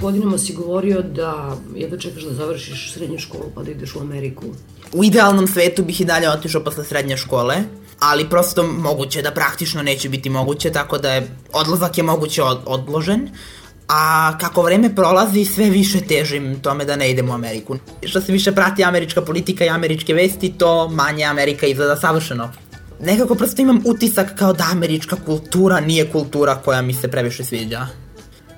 godinama si govorio da jedva čekaš da završiš srednju školu pa da ideš u Ameriku. U idealnom svetu bih i dalje otišao posle srednje škole, ali prosto moguće da praktično neće biti moguće, tako da je odlazak je moguće od, odložen. A kako vreme prolazi, sve više težim tome da ne idem u Ameriku. Što se više prati američka politika i američke vesti, to manje Amerika izgleda savršeno. Nekako prosto imam utisak kao da američka kultura nije kultura koja mi se previše sviđa.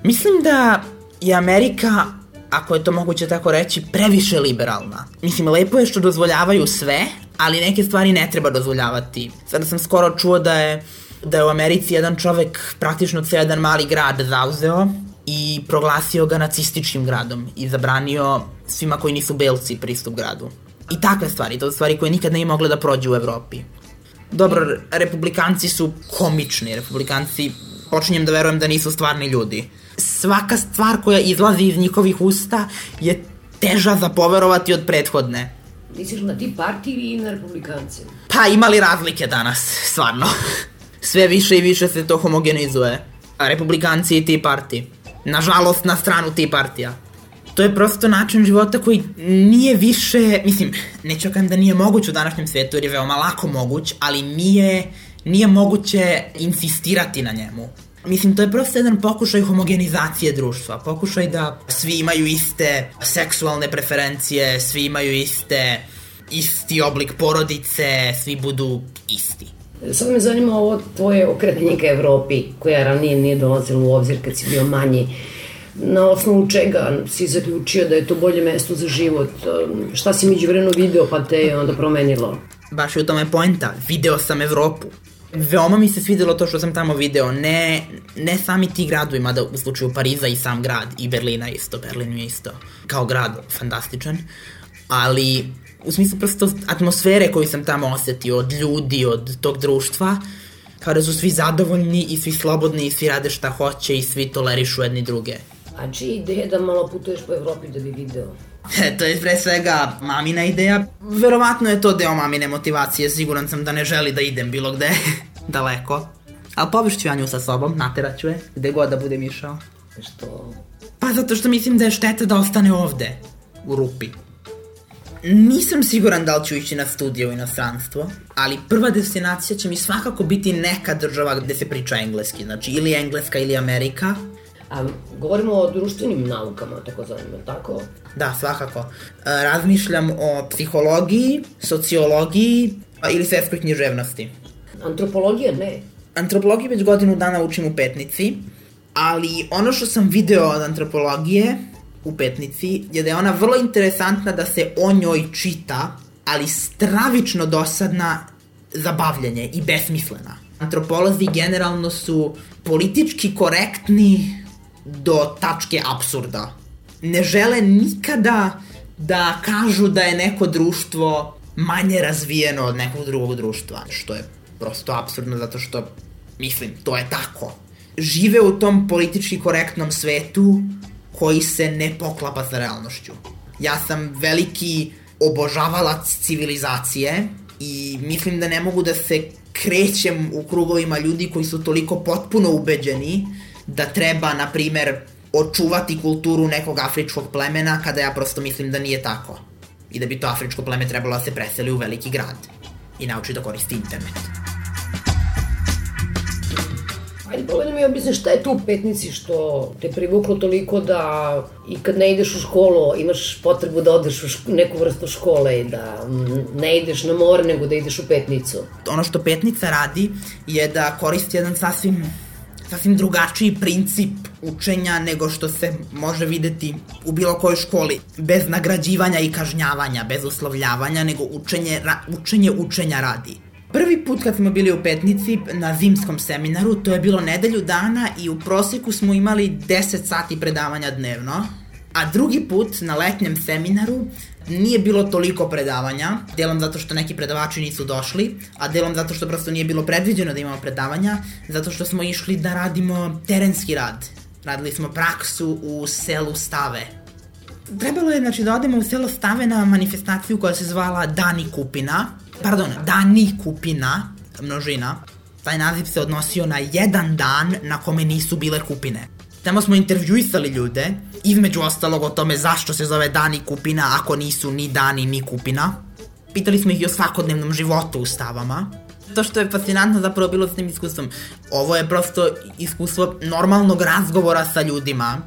Mislim da je Amerika, ako je to moguće tako reći, previše liberalna. Mislim, lepo je što dozvoljavaju sve, ali neke stvari ne treba dozvoljavati. Sada sam skoro čuo da je, da je u Americi jedan čovek praktično ceo jedan mali grad zauzeo i proglasio ga nacističkim gradom i zabranio svima koji nisu belci pristup gradu. I takve stvari, to su stvari koje nikad ne mogle da prođu u Evropi. Dobro, republikanci su komični, republikanci počinjem da verujem da nisu stvarni ljudi svaka stvar koja izlazi iz njihovih usta je teža za poverovati od prethodne. Misliš na ti partiji ili na republikance? Pa imali razlike danas, stvarno. Sve više i više se to homogenizuje. A republikanci i ti partiji. Nažalost, na stranu ti partija. To je prosto način života koji nije više, mislim, neću kajem da nije moguć u današnjem svetu, jer je veoma lako moguć, ali nije, nije moguće insistirati na njemu Mislim, to je prosto jedan pokušaj homogenizacije društva, pokušaj da svi imaju iste seksualne preferencije, svi imaju iste, isti oblik porodice, svi budu isti. Sad me zanima ovo tvoje okretanje ka Evropi, koja ranije nije dolazila u obzir kad si bio manji. Na osnovu čega si zaključio da je to bolje mesto za život? Šta si među vremenu video pa te je onda promenilo? Baš je u tome poenta. Video sam Evropu. Veoma mi se svidelo to što sam tamo video, ne, ne sami ti gradovi, mada u slučaju Pariza i sam grad, i Berlina isto, Berlin je isto, kao grad, fantastičan, ali u smislu prosto atmosfere koju sam tamo osetio, od ljudi, od tog društva, kao da su svi zadovoljni i svi slobodni i svi rade šta hoće i svi tolerišu jedni druge. A ideja da malo putuješ po Evropi da bi video? E, to je pre svega mamina ideja. Verovatno je to deo mamine motivacije, siguran sam da ne želi da idem bilo gde, daleko. Ali povišću ja nju sa sobom, nateraću je, gde god da budem išao. Što? Pa zato što mislim da je šteta da ostane ovde, u rupi. Nisam siguran da li ću ići na studije u inostranstvo, ali prva destinacija će mi svakako biti neka država gde se priča engleski, znači ili Engleska ili Amerika. A govorimo o društvenim naukama, tako zanima, tako? Da, svakako. E, razmišljam o psihologiji, sociologiji ili svetskoj književnosti. Antropologija ne. Antropologiju već godinu dana učim u petnici, ali ono što sam video od antropologije u petnici je da je ona vrlo interesantna da se o njoj čita, ali stravično dosadna za bavljanje i besmislena. Antropolozi generalno su politički korektni do tačke absurda. Ne žele nikada da kažu da je neko društvo manje razvijeno od nekog drugog društva, što je prosto absurdno zato što, mislim, to je tako. Žive u tom politički korektnom svetu koji se ne poklapa sa realnošću. Ja sam veliki obožavalac civilizacije i mislim da ne mogu da se krećem u krugovima ljudi koji su toliko potpuno ubeđeni da treba, na primer, očuvati kulturu nekog afričkog plemena kada ja prosto mislim da nije tako. I da bi to afričko pleme trebalo da se preseli u veliki grad i nauči da koristi internet. Ajde, probaj da mi objasniš šta je tu u petnici što te privuklo toliko da i kad ne ideš u školu imaš potrebu da odeš u ško, neku vrstu škole i da ne ideš na more nego da ideš u petnicu. Ono što petnica radi je da koristi jedan sasvim sasvim drugačiji princip učenja nego što se može videti u bilo kojoj školi. Bez nagrađivanja i kažnjavanja, bez uslovljavanja, nego učenje, učenje učenja radi. Prvi put kad smo bili u Petnici na zimskom seminaru, to je bilo nedelju dana i u proseku smo imali 10 sati predavanja dnevno. A drugi put na letnjem seminaru nije bilo toliko predavanja, delom zato što neki predavači nisu došli, a delom zato što prosto nije bilo predviđeno da imamo predavanja, zato što smo išli da radimo terenski rad. Radili smo praksu u selu Stave. Trebalo je znači, da odemo u selo Stave na manifestaciju koja se zvala Dani Kupina, pardon, Dani Kupina, množina. Taj naziv se odnosio na jedan dan na kome nisu bile kupine. Tamo smo intervjuisali ljude, između ostalog o tome zašto se zove Dani Kupina ako nisu ni Dani ni Kupina. Pitali smo ih i o svakodnevnom životu u stavama. To što je fascinantno zapravo bilo s tim iskustvom, ovo je prosto iskustvo normalnog razgovora sa ljudima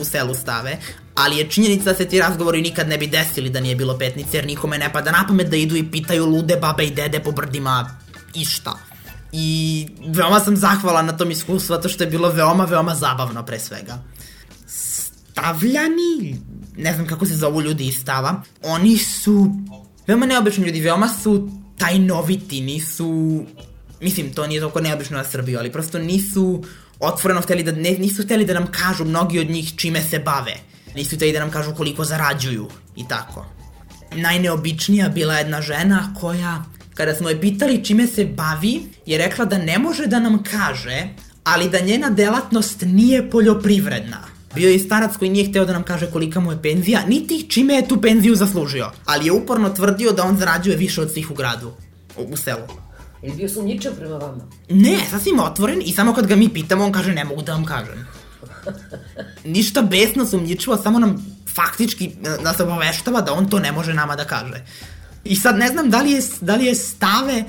u selu stave, ali je činjenica da se ti razgovori nikad ne bi desili da nije bilo petnice, jer nikome ne pada na pamet da idu i pitaju lude babe i dede po brdima i šta. I veoma sam zahvala na tom iskustvu, zato što je bilo veoma, veoma zabavno pre svega. Stavljani, ne znam kako se zovu ljudi iz stava, oni su veoma neobični ljudi, veoma su tajnoviti, nisu... Mislim, to nije toliko neobično na Srbiju, ali prosto nisu otvoreno hteli da, ne, nisu hteli da nam kažu mnogi od njih čime se bave. Nisu hteli da nam kažu koliko zarađuju i tako. Najneobičnija bila jedna žena koja, kada smo je pitali čime se bavi, je rekla da ne može da nam kaže, ali da njena delatnost nije poljoprivredna. Bio je starac koji nije hteo da nam kaže kolika mu je penzija, niti čime je tu penziju zaslužio, ali je uporno tvrdio da on zarađuje više od svih u gradu, u, u selu. Ili bio sumnjičan prema vama? Ne, sasvim otvoren i samo kad ga mi pitamo, on kaže ne mogu da vam kažem. Ništa besno sumnjičivo, samo nam faktički nas obaveštava da on to ne može nama da kaže. I sad ne znam da li je, da li je stave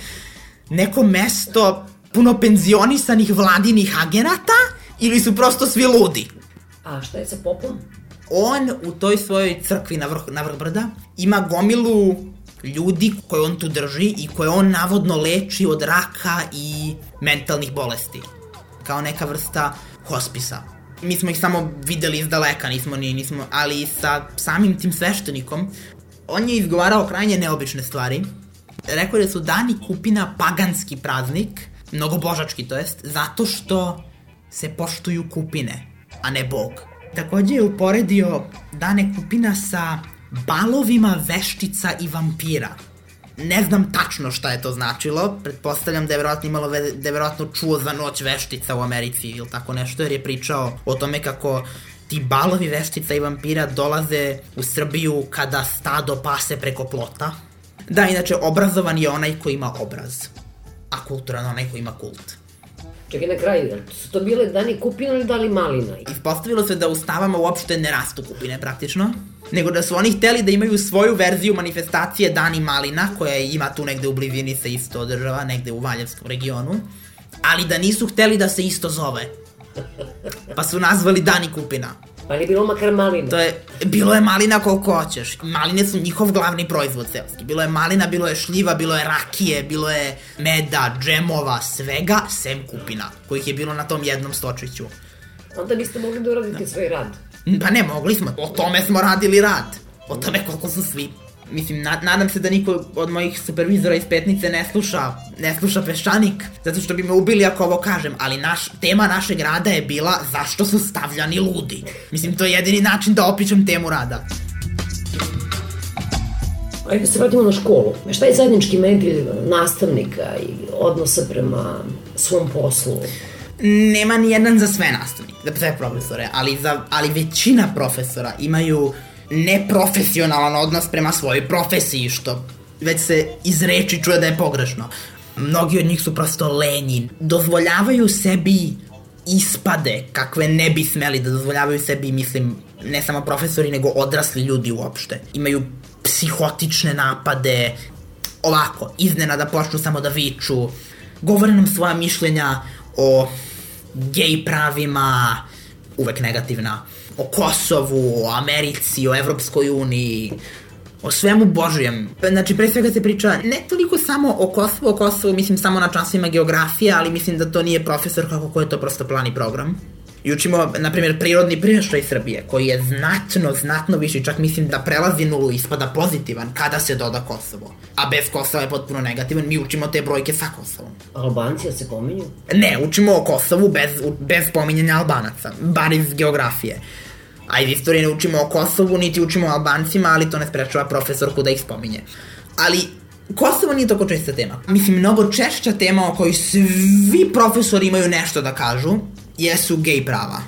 neko mesto puno penzionisanih vladinih agenata ili su prosto svi ludi. A šta je sa popom? On u toj svojoj crkvi na vrh, na vrh brda ima gomilu ljudi koje on tu drži i koje on navodno leči od raka i mentalnih bolesti. Kao neka vrsta hospisa. Mi smo ih samo videli iz daleka, nismo ni, nismo, ali sa samim tim sveštenikom, on je izgovarao krajnje neobične stvari. Rekao je da su dani kupina paganski praznik, mnogo božački to jest, zato što se poštuju kupine, a ne bog. Takođe je uporedio dane kupina sa balovima veštica i vampira. Ne znam tačno šta je to značilo, pretpostavljam da je verovatno imalo da je verovatno čuo za noć veštica u Americi ili tako nešto, jer je pričao o tome kako ti balovi veštica i vampira dolaze u Srbiju kada stado pase preko plota. Da, inače, obrazovan je onaj ko ima obraz, a kulturan onaj ko ima kult. Čekaj na kraju, su to bile dani kupina ili dali malina? Ispostavilo se da u stavama uopšte ne rastu kupine praktično, nego da su oni hteli da imaju svoju verziju manifestacije Dani Malina, koja ima tu negde u blizini se isto održava, negde u Valjevskom regionu, ali da nisu hteli da se isto zove. Pa su nazvali Dani Kupina. Pa nije bilo makar malina. To je, bilo je malina koliko hoćeš. Maline su njihov glavni proizvod selski. Bilo je malina, bilo je šljiva, bilo je rakije, bilo je meda, džemova, svega, sem kupina, kojih je bilo na tom jednom stočiću. Onda biste mogli da uradite svoj rad. Pa ne, mogli smo. O tome smo radili rad. O tome koliko su svi mislim, na, nadam se da niko od mojih supervizora iz petnice ne sluša, ne sluša peščanik, zato što bi me ubili ako ovo kažem, ali naš, tema našeg rada je bila zašto su stavljani ludi. Mislim, to je jedini način da opičem temu rada. Ajde se vratimo na školu. Šta je zajednički medij nastavnika i odnosa prema svom poslu? Nema ni jedan za sve nastavnike, za sve profesore, ali, za, ali većina profesora imaju neprofesionalan odnos prema svojoj profesiji, što već se iz reči čuje da je pogrešno. Mnogi od njih su prosto lenji. Dozvoljavaju sebi ispade kakve ne bi smeli da dozvoljavaju sebi, mislim, ne samo profesori, nego odrasli ljudi uopšte. Imaju psihotične napade, ovako, iznenada počnu samo da viču, govore nam svoja mišljenja o gej pravima, uvek negativna, o Kosovu, o Americi, o Evropskoj uniji, o svemu božijem. Znači, pre svega se priča ne toliko samo o Kosovu, o Kosovu, mislim samo na časovima geografije, ali mislim da to nije profesor kako ko je to prosto plani program. I učimo, na primjer, prirodni priraštaj Srbije, koji je znatno, znatno viši, čak mislim da prelazi nulu ispada pozitivan kada se doda Kosovo. A bez Kosova je potpuno negativan, mi učimo te brojke sa Kosovom. Albanci se pominju? Ne, učimo o Kosovu bez, bez pominjanja Albanaca, bar iz geografije. A iz istorije ne učimo o Kosovu, niti učimo o Albancima, ali to ne sprečava profesorku da ih spominje. Ali Kosovo nije toko česta tema. Mislim, mnogo češća tema o kojoj svi profesori imaju nešto da kažu, jesu gej prava.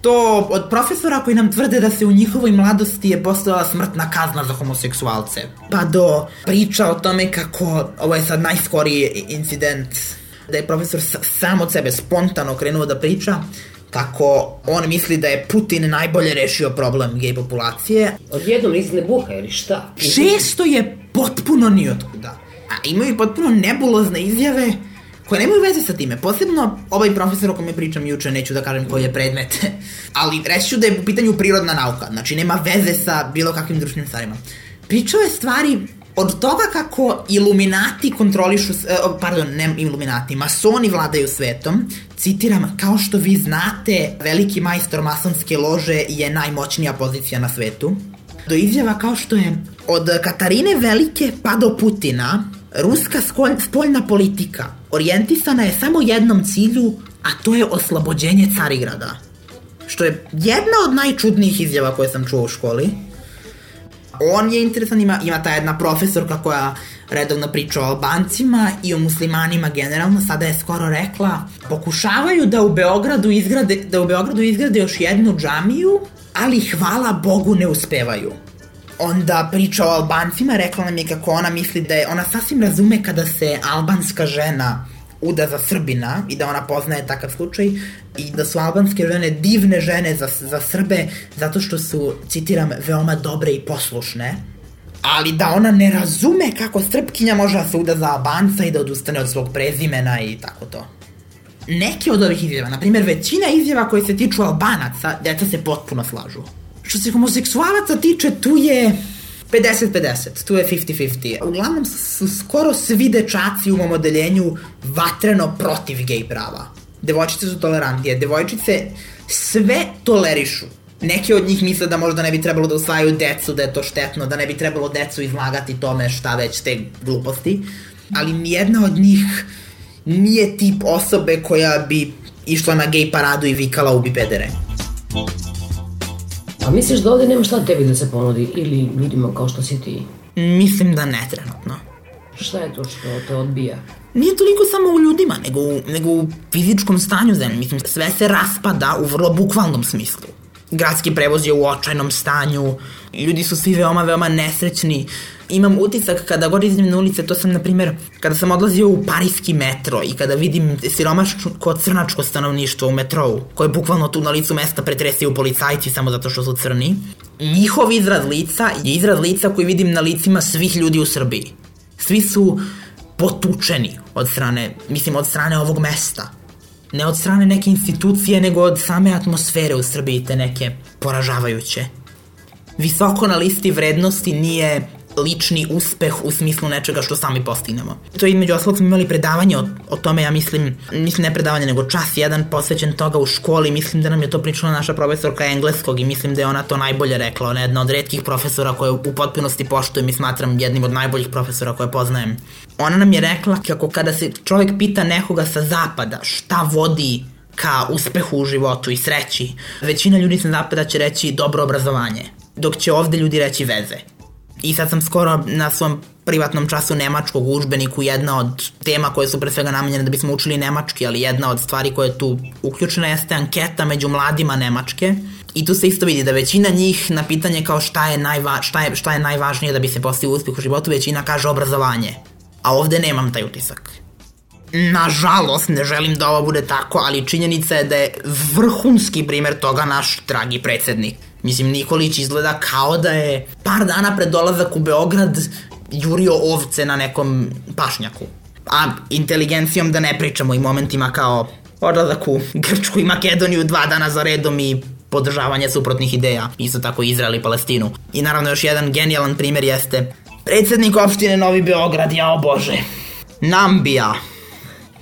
To od profesora koji nam tvrde da se u njihovoj mladosti je postojala smrtna kazna za homoseksualce. Pa do priča o tome kako, ovo je sad najskoriji incident, da je profesor sam od sebe spontano krenuo da priča kako on misli da je Putin najbolje rešio problem gej populacije. Odjednom iz nebuha ili šta? Često je potpuno nijotkuda. A imaju potpuno nebulozne izjave koje nemaju veze sa time. Posebno ovaj profesor o kome pričam juče, neću da kažem koji je predmet, ali reći ću da je u pitanju prirodna nauka, znači nema veze sa bilo kakvim društvenim stvarima. Pričao je stvari od toga kako iluminati kontrolišu, eh, pardon, ne iluminati, masoni vladaju svetom, citiram, kao što vi znate, veliki majstor masonske lože je najmoćnija pozicija na svetu. Do izjava kao što je od Katarine Velike pa do Putina, ruska spoljna politika orijentisana je samo jednom cilju, a to je oslobođenje Carigrada. Što je jedna od najčudnijih izjava koje sam čuo u školi on je interesan, ima, ima ta jedna profesorka koja redovno priča o Albancima i o muslimanima generalno, sada je skoro rekla, pokušavaju da u Beogradu izgrade, da u Beogradu izgrade još jednu džamiju, ali hvala Bogu ne uspevaju. Onda priča o Albancima, rekla nam je kako ona misli da je, ona sasvim razume kada se albanska žena uda za Srbina i da ona poznaje takav slučaj i da su albanske žene divne žene za, za Srbe zato što su, citiram, veoma dobre i poslušne, ali da ona ne razume kako Srpkinja može da se uda za Albanca i da odustane od svog prezimena i tako to. neke od ovih izjava, na primjer većina izjava koje se tiču albanaca, deca se potpuno slažu. Što se homoseksualaca tiče, tu je 50-50, tu je 50-50. Uglavnom su skoro svi dečaci u mom odeljenju vatreno protiv gej prava. Devojčice su tolerantije, devojčice sve tolerišu. Neke od njih misle da možda ne bi trebalo da usvajaju decu, da je to štetno, da ne bi trebalo decu izlagati tome šta već te gluposti, ali nijedna od njih nije tip osobe koja bi išla na gej paradu i vikala ubi pedere. A misliš da ovde nema šta tebi da se ponudi ili ljudima kao što si ti? Mislim da ne trenutno. Šta je to što te odbija? Nije toliko samo u ljudima, nego, u, nego u fizičkom stanju zemlje. Mislim, sve se raspada u vrlo bukvalnom smislu. Gradski prevoz je u očajnom stanju, ljudi su svi veoma, veoma nesrećni. Imam utisak kada god izim na ulice, to sam, na primjer, kada sam odlazio u parijski metro i kada vidim siromaško crnačko stanovništvo u metrou, koje bukvalno tu na licu mesta pretresaju policajci samo zato što su crni, njihov izraz lica je izraz lica koji vidim na licima svih ljudi u Srbiji. Svi su potučeni od strane, mislim, od strane ovog mesta. Ne od strane neke institucije, nego od same atmosfere u Srbiji, te neke poražavajuće. Visoko na listi vrednosti nije lični uspeh u smislu nečega što sami postignemo. To je između ostalog smo imali predavanje o, o tome, ja mislim, mislim ne predavanje, nego čas jedan posvećen toga u školi, mislim da nam je to pričala naša profesorka engleskog i mislim da je ona to najbolje rekla, ona je jedna od redkih profesora koje u potpunosti poštujem i smatram jednim od najboljih profesora koje poznajem. Ona nam je rekla kako kada se čovjek pita nekoga sa zapada šta vodi ka uspehu u životu i sreći, većina ljudi sa zapada će reći dobro obrazovanje, dok će ovde ljudi reći veze. I sad sam skoro na svom privatnom času nemačkog užbeniku jedna od tema koje su pre svega namenjene da bismo učili nemački, ali jedna od stvari koja je tu uključena jeste anketa među mladima Nemačke. I tu se isto vidi da većina njih na pitanje kao šta je, najva, šta je, šta je najvažnije da bi se postigao uspeh u životu, većina kaže obrazovanje. A ovde nemam taj utisak. Nažalost, ne želim da ovo bude tako, ali činjenica je da je vrhunski primer toga naš dragi predsednik Mislim, Nikolić izgleda kao da je par dana pred dolazak u Beograd jurio ovce na nekom pašnjaku. A inteligencijom da ne pričamo i momentima kao odlazak u Grčku i Makedoniju dva dana za redom i podržavanje suprotnih ideja, isto tako Izrael i Palestinu. I naravno još jedan genijalan primer jeste predsednik opštine Novi Beograd, jao bože, Nambija,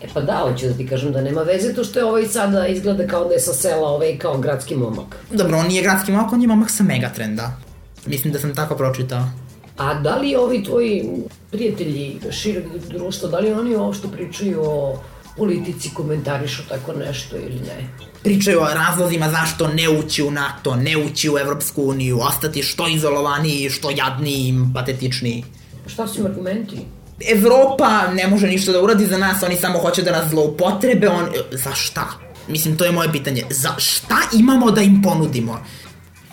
E pa da, hoću da ti kažem da nema veze to što je ovaj sada izgleda kao da je sa sela ovaj kao gradski momak. Dobro, on nije gradski momak, on je momak sa Megatrenda. Mislim da sam tako pročitao. A da li ovi tvoji prijatelji šireg društva, da li oni uopšte pričaju o politici, komentarišu tako nešto ili ne? Pričaju o razlozima zašto ne ući u NATO, ne ući u Evropsku uniju, ostati što izolovaniji, što jadniji, patetičniji. Šta su im argumenti? Evropa ne može ništa da uradi za nas, oni samo hoće da nas zloupotrebe, on... Za šta? Mislim, to je moje pitanje. Za šta imamo da im ponudimo?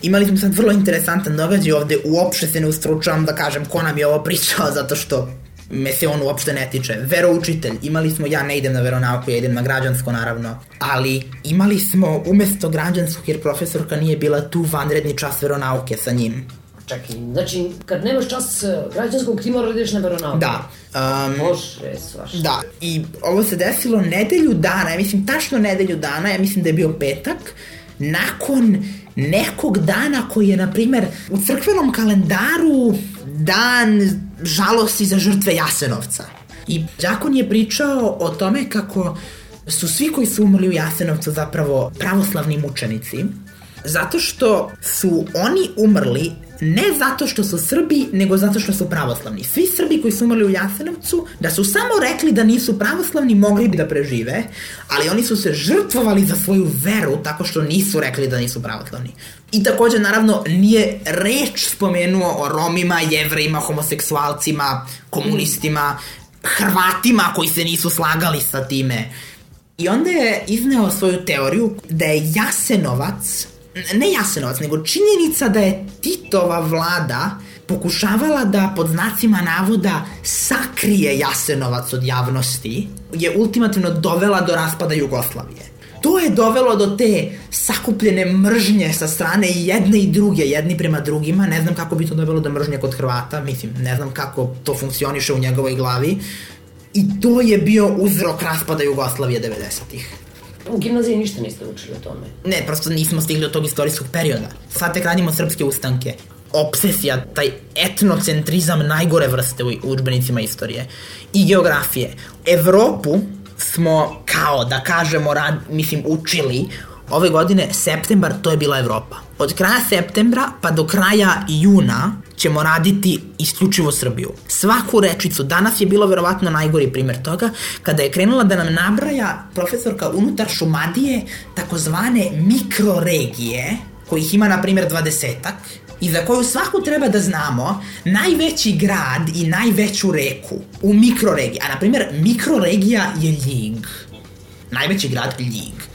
Imali smo sad vrlo interesantan događaj ovde, uopšte se ne ustručavam da kažem ko nam je ovo pričao, zato što me se on uopšte ne tiče. Veroučitelj, imali smo, ja ne idem na veronauku, ja idem na građansko naravno, ali imali smo umesto građanskog, jer profesorka nije bila tu vanredni čas veronauke sa njim. Čekaj, znači, kad nemaš čas eh, građanskog, ti mora da ideš na veronauku. Da. Um, Bože, svaš. Da, i ovo se desilo nedelju dana, ja mislim tačno nedelju dana, ja mislim da je bio petak, nakon nekog dana koji je, na primer, u crkvenom kalendaru dan žalosti za žrtve Jasenovca. I Đakon je pričao o tome kako su svi koji su umrli u Jasenovcu zapravo pravoslavni mučenici, zato što su oni umrli ne zato što su Srbi, nego zato što su pravoslavni. Svi Srbi koji su umrli u Jasenovcu, da su samo rekli da nisu pravoslavni, mogli bi da prežive, ali oni su se žrtvovali za svoju veru tako što nisu rekli da nisu pravoslavni. I takođe, naravno, nije reč spomenuo o Romima, Jevrejima, homoseksualcima, komunistima, Hrvatima koji se nisu slagali sa time. I onda je izneo svoju teoriju da je Jasenovac ne Jasenovac, nego činjenica da je Titova vlada pokušavala da pod znacima navoda sakrije Jasenovac od javnosti, je ultimativno dovela do raspada Jugoslavije. To je dovelo do te sakupljene mržnje sa strane jedne i druge, jedni prema drugima. Ne znam kako bi to dovelo do mržnje kod Hrvata, mislim, ne znam kako to funkcioniše u njegovoj glavi. I to je bio uzrok raspada Jugoslavije 90-ih. U gimnaziji ništa niste učili o tome. Ne, prosto nismo stigli do tog istorijskog perioda. Sad tek radimo srpske ustanke. Obsesija, taj etnocentrizam najgore vrste u učbenicima istorije. I geografije. Evropu smo, kao da kažemo, rad, mislim, učili ove godine, septembar, to je bila Evropa. Od kraja septembra pa do kraja juna ćemo raditi isključivo Srbiju. Svaku rečicu, danas je bilo verovatno najgori primer toga, kada je krenula da nam nabraja profesorka unutar Šumadije takozvane mikroregije, kojih ima, na primjer, dvadesetak, i za koju svaku treba da znamo najveći grad i najveću reku u mikroregiji. A, na primjer, mikroregija je Ljig. Najveći grad Ljig.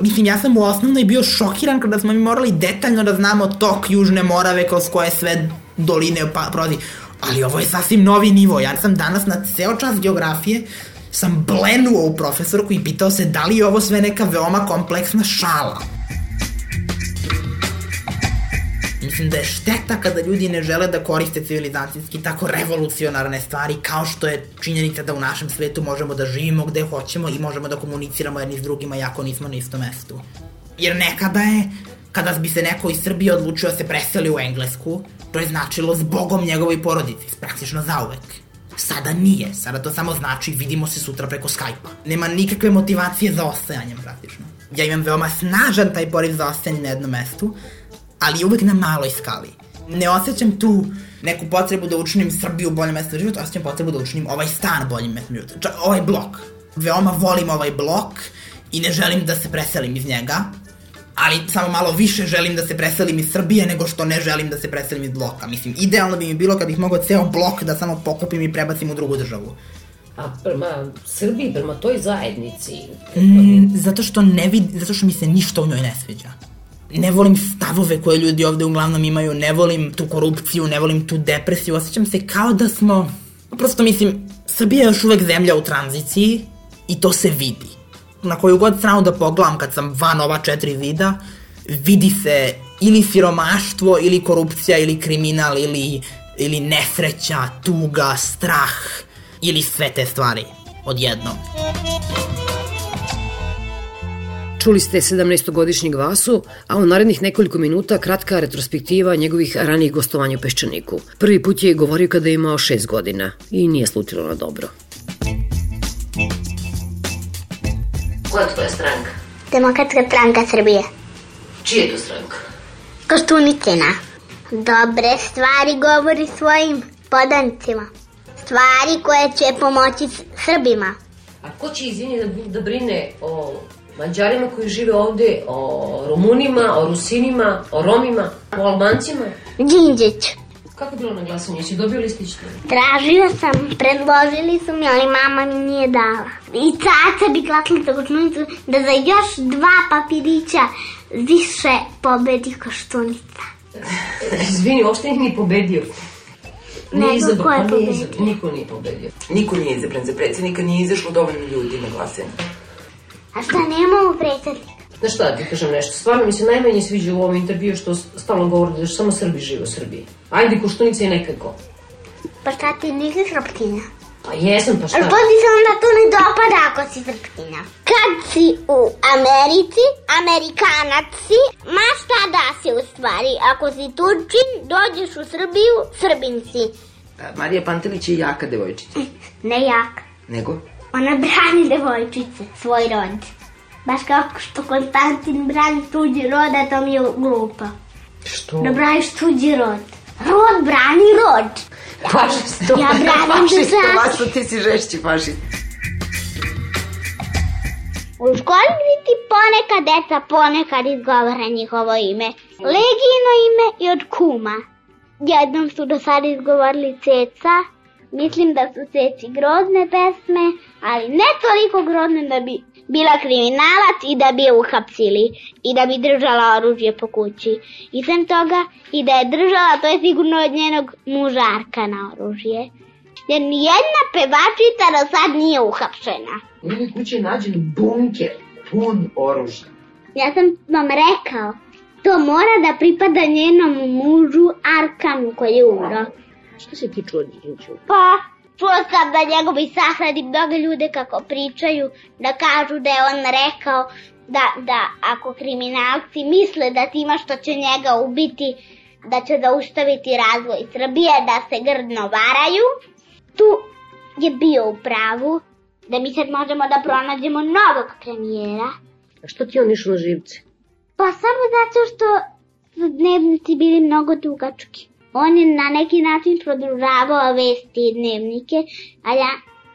Mislim, ja sam u osnovnoj bio šokiran kada smo mi morali detaljno da znamo tok Južne Morave kroz koje sve doline pa, prolazi. Ali ovo je sasvim novi nivo. Ja sam danas na ceo čas geografije sam blenuo u profesorku i pitao se da li je ovo sve neka veoma kompleksna šala. Mislim da je šteta kada ljudi ne žele da koriste civilizacijski tako revolucionarne stvari kao što je činjenica da u našem svetu možemo da živimo gde hoćemo i možemo da komuniciramo jedni s drugima jako nismo na istom mestu. Jer nekada je, kada bi se neko iz Srbije odlučio da se preseli u Englesku, to je značilo zbogom njegovoj porodici, praktično zauvek. Sada nije, sada to samo znači vidimo se sutra preko Skype-a. Nema nikakve motivacije za ostajanjem praktično. Ja imam veoma snažan taj poriv za ostajanje na jednom mestu, ali uvek na maloj skali. Ne osjećam tu neku potrebu da učinim Srbiju boljim mestom života, osjećam potrebu da učinim ovaj stan boljim mestom života. Čak, ovaj blok. Veoma volim ovaj blok i ne želim da se preselim iz njega, ali samo malo više želim da se preselim iz Srbije nego što ne želim da se preselim iz bloka. Mislim, idealno bi mi bilo kad bih mogao ceo blok da samo pokupim i prebacim u drugu državu. A prema Srbiji, prema toj zajednici? Mm, zato što ne vid, zato što mi se ništa u njoj ne sviđa ne volim stavove koje ljudi ovde uglavnom imaju, ne volim tu korupciju, ne volim tu depresiju, osjećam se kao da smo, prosto mislim, Srbija je još uvek zemlja u tranziciji i to se vidi. Na koju god stranu da pogledam kad sam van ova četiri vida, vidi se ili siromaštvo, ili korupcija, ili kriminal, ili, ili nesreća, tuga, strah, ili sve te stvari odjednom. Čuli ste 17-godišnjeg Vasu, a u narednih nekoliko minuta kratka retrospektiva njegovih ranijih gostovanja u Peščaniku. Prvi put je govorio kada je imao šest godina i nije slutilo na dobro. Koja je tvoja stranka? Demokratska stranka Srbije. Čija je to stranka? Koštunicina. Dobre stvari govori svojim podancima. Stvari koje će pomoći Srbima. A ko će, izvini, da, da brine o Mađarima koji žive ovde, o Rumunima, o Rusinima, o Romima, o Albancima? Đinđić. Kako je bilo na glasanju? Jesi dobio listić? Tražio sam, predložili su mi, ali mama mi nije dala. I caca bi glasila za koštunicu da za još dva papirića više pobedi koštunica. Izvini, uopšte nije pobedio. Nego, izabran, ko je pa nije pobedio? izabran, Niko nije pobedio. Niko nije izabran za predsjednika, nije izašlo dovoljno ljudi na glasanje. A šta nemamo predsjednika? Znaš šta da ti kažem nešto? Stvarno mi se najmanje sviđa u ovom intervju što stalno govori da samo Srbi žive u Srbiji. Ajde, Koštunica je nekako. Pa šta ti nisi srpkinja? Pa jesam, pa Ali šta? to ti se onda to ne dopada ako si srpkinja. Kad si u Americi, Amerikanac si, ma šta da si u stvari. Ako si Turčin, dođeš u Srbiju, Srbin si. Marija Pantelić je jaka devojčica. Ne jak. Nego? Ona brani devojčice, svoj rod. Baš kao što Konstantin brani tuđi rod, a to mi je glupo. Što? Da braniš tuđi rod. Rod brani rod. Fašisto. Ja branim Fašisto. Vaso, ti si žešći fašist. U školi ti ponekad deca ponekad izgovara njihovo ime. Legino ime i od kuma. Jednom su do sada izgovorili ceca. Mislim da su ceci grozne pesme, ali ne toliko grozne da bi bila kriminalac i da bi je uhapsili i da bi držala oružje po kući. I sem toga i da je držala, to je sigurno od njenog mužarka na oružje. Jer nijedna pevačica do sad nije uhapšena. U njenoj kući je nađen bunker pun oružja. Ja sam vam rekao, to mora da pripada njenom mužu Arkanu koji je umro. Šta si ti čuo, Đinđu? Pa, Čula sam da njegovi sahradi mnoge ljude kako pričaju, da kažu da je on rekao da, da ako kriminalci misle da tima što će njega ubiti, da će zaustaviti razvoj Srbije, da se grdno varaju. Tu je bio u pravu, da mi sad možemo da pronađemo novog premijera. A što ti on išao na živce? Pa samo zato što su dnevnici bili mnogo dugački. On je na neki način produžavao vesti i dnevnike, a ja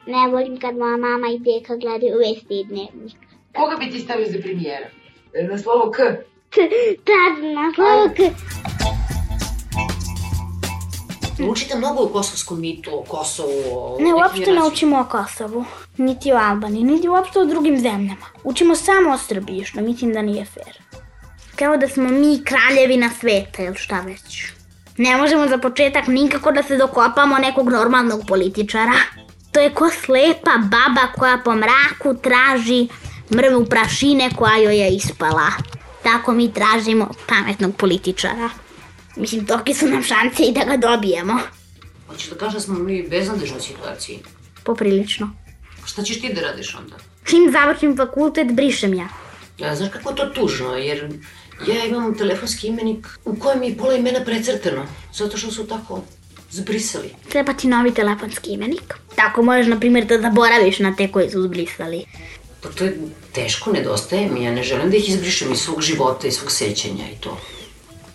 ne volim kad moja mama i deka gledaju vesti i dnevnik. Koga bi ti stavio za premijera? Na slovo K? Tad na slovo K. Učite mnogo o kosovskom mitu, o Kosovu, o... Ne, uopšte ne učimo o Kosovu, niti o Albaniji, niti uopšte o drugim zemljama. Učimo samo o Srbiji, što mislim da nije fair. Kao da smo mi kraljevina sveta ili šta već. Ne možemo za početak nikako da se dokopamo nekog normalnog političara. To je ko slepa baba koja po mraku traži mrvu prašine koja joj je ispala. Tako mi tražimo pametnog političara. Mislim, toki su nam šanse i da ga dobijemo. Hoćeš da kažeš da smo mi beznadežnoj situaciji? Poprilično. Šta ćeš ti da radiš onda? Čim završim fakultet, brišem ja. Ja, znaš kako je to tužno, jer ja imam telefonski imenik u kojem je pola imena precrtano, zato što su tako zbrisali. Treba ti novi telefonski imenik. Tako možeš, na primjer, da zaboraviš na te koje su zbrisali. Pa to je teško, nedostaje mi, ja ne želim da ih izbrišem iz svog života, iz svog sećanja i to.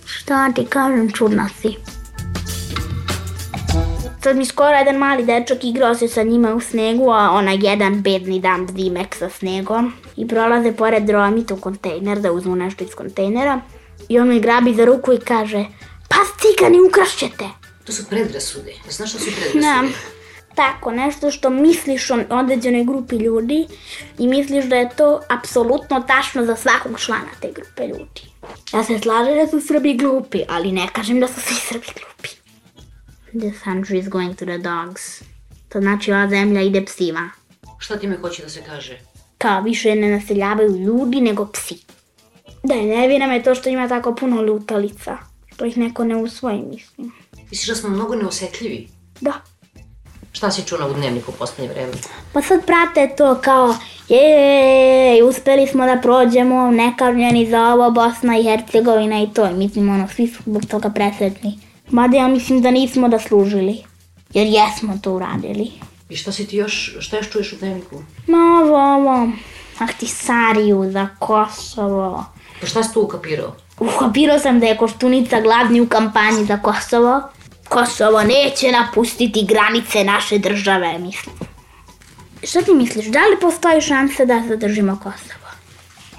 Šta ti kažem, čudna si. Sad mi skoro jedan mali dečak igrao se sa njima u snegu, a onaj jedan bedni dan zimek sa snegom. I prolaze pored dromita u kontejner da uzmu nešto iz kontejnera. I on mi grabi za ruku i kaže, pa cigani ukrašćete. To su predrasude. Znaš šta su predrasude? Ne. Tako, nešto što misliš o određenoj grupi ljudi i misliš da je to apsolutno tačno za svakog člana te grupe ljudi. Ja se slažem da su Srbi glupi, ali ne kažem da su svi Srbi glupi. The country is going to the dogs. To znači ova zemlja ide psima. Šta time hoće da se kaže? Kao više ne naseljavaju ljudi nego psi. Da, ne vina me to što ima tako puno lutalica. Što ih neko ne usvoji, mislim. Misliš da smo mnogo neosetljivi? Da. Šta si čula u dnevniku u poslednje vreme? Pa sad prate to kao, jej, uspeli smo da prođemo nekažnjeni za ovo Bosna i Hercegovina i to. I mislim, ono, svi su zbog toga presretni. Mada ja mislim da nismo da služili. Jer jesmo to uradili. I šta si ti još, šta još čuješ u dnevniku? Ma ovo, ovo, Ahtisariju za Kosovo. Pa šta si tu ukapirao? Ukapirao sam da je Koštunica glavni u kampanji za Kosovo. Kosovo neće napustiti granice naše države, mislim. Šta ti misliš, da li postoji šansa da zadržimo Kosovo?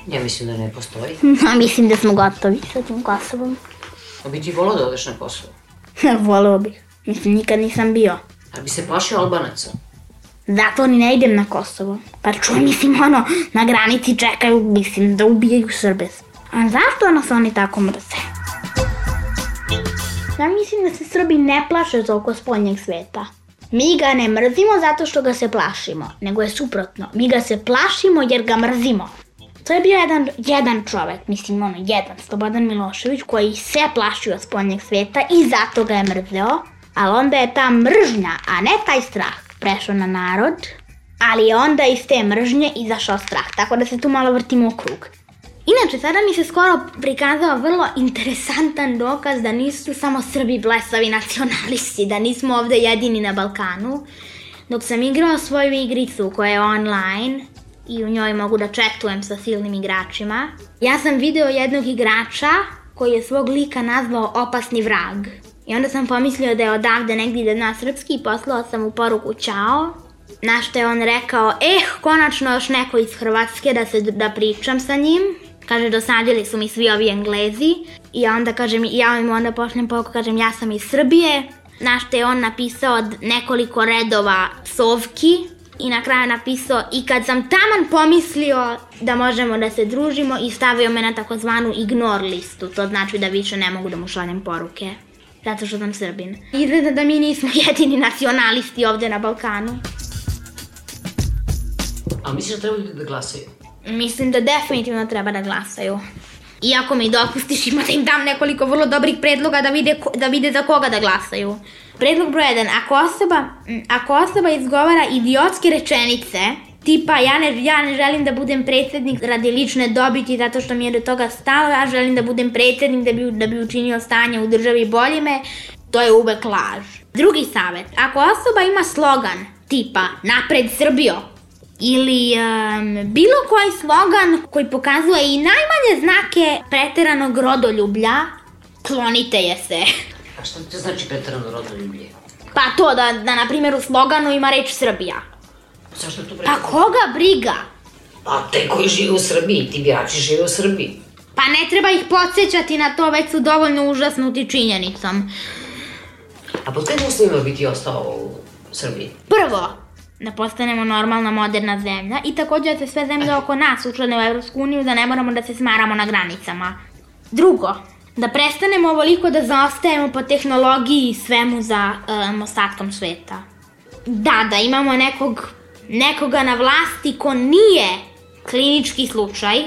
Ja mislim da ne postoji. A mislim da smo gotovi sa tim Kosovom. A bi ti volao da odeš na Kosovo? Voleo bih. Mislim, nikad nisam bio. A bi se plašio Albanaca? Zato ni ne idem na Kosovo. Pa čuj, mislim, ono, na granici čekaju, mislim, da ubijaju Srbe. A zašto nas oni tako mrze? Ja mislim da se Srbi ne plaše toliko spoljnjeg sveta. Mi ga ne mrzimo zato što ga se plašimo, nego je suprotno. Mi ga se plašimo jer ga mrzimo. To je bio jedan, jedan čovek, mislim ono, jedan, Slobodan Milošević, koji se plašio spoljnjeg sveta i zato ga je mrzeo, ali onda je ta mržnja, a ne taj strah, prešao na narod, ali je onda iz te mržnje izašao strah, tako da se tu malo vrtimo u krug. Inače, sada mi se skoro prikazao vrlo interesantan dokaz da nisu samo Srbi blesavi nacionalisti, da nismo ovde jedini na Balkanu. Dok sam igrao svoju igricu koja je online i u njoj mogu da četujem sa silnim igračima, ja sam video jednog igrača koji je svog lika nazvao opasni vrag. I onda sam pomislio da je odavde negdje da zna srpski i poslao sam mu poruku čao. Na što je on rekao, eh, konačno još neko iz Hrvatske da se da pričam sa njim. Kaže, dosadili su mi svi ovi englezi. I ja onda kažem, ja im onda pošljem poruku, kažem, ja sam iz Srbije. Na što je on napisao nekoliko redova psovki. I na kraju napisao, i kad sam taman pomislio da možemo da se družimo i stavio me na takozvanu ignore listu. To znači da više ne mogu da mu šaljem poruke. Zato što sam Srbin. Izgleda da mi nismo jedini nacionalisti ovde na Balkanu. A misliš da treba ljudi da glasaju? Mislim da definitivno treba da glasaju. I ako mi dopustiš, ima da im dam nekoliko vrlo dobrih predloga da vide, da vide za koga da glasaju. Predlog broj 1. Ako osoba, ako osoba izgovara idiotske rečenice, tipa ja ne, ja ne želim da budem predsednik radi lične dobiti zato što mi je do toga stalo, ja želim da budem predsednik da bi, da bi učinio stanje u državi boljime, to je uvek laž. Drugi savet. Ako osoba ima slogan tipa Napred Srbijo, ili um, bilo koji slogan koji pokazuje i najmanje znake preteranog rodoljublja, klonite je se. A šta to znači pretarano rodoljublje? Pa to da, da na primjer u sloganu ima reč Srbija. Zašto je to Pa pretarano? koga briga? Pa te koji žive u Srbiji, ti birači žive u Srbiji. Pa ne treba ih podsjećati na to, već su dovoljno užasnuti činjenicom. A pod kojim uslovima bi ti ostao u Srbiji? Prvo, da postanemo normalna moderna zemlja i takođe da se sve zemlje oko nas učlane u Evropsku uniju, da ne moramo da se smaramo na granicama. Drugo, da prestanemo ovoliko da zaostajemo po tehnologiji i svemu za um, ostatkom sveta. Da, da imamo nekog, nekoga na vlasti ko nije klinički slučaj,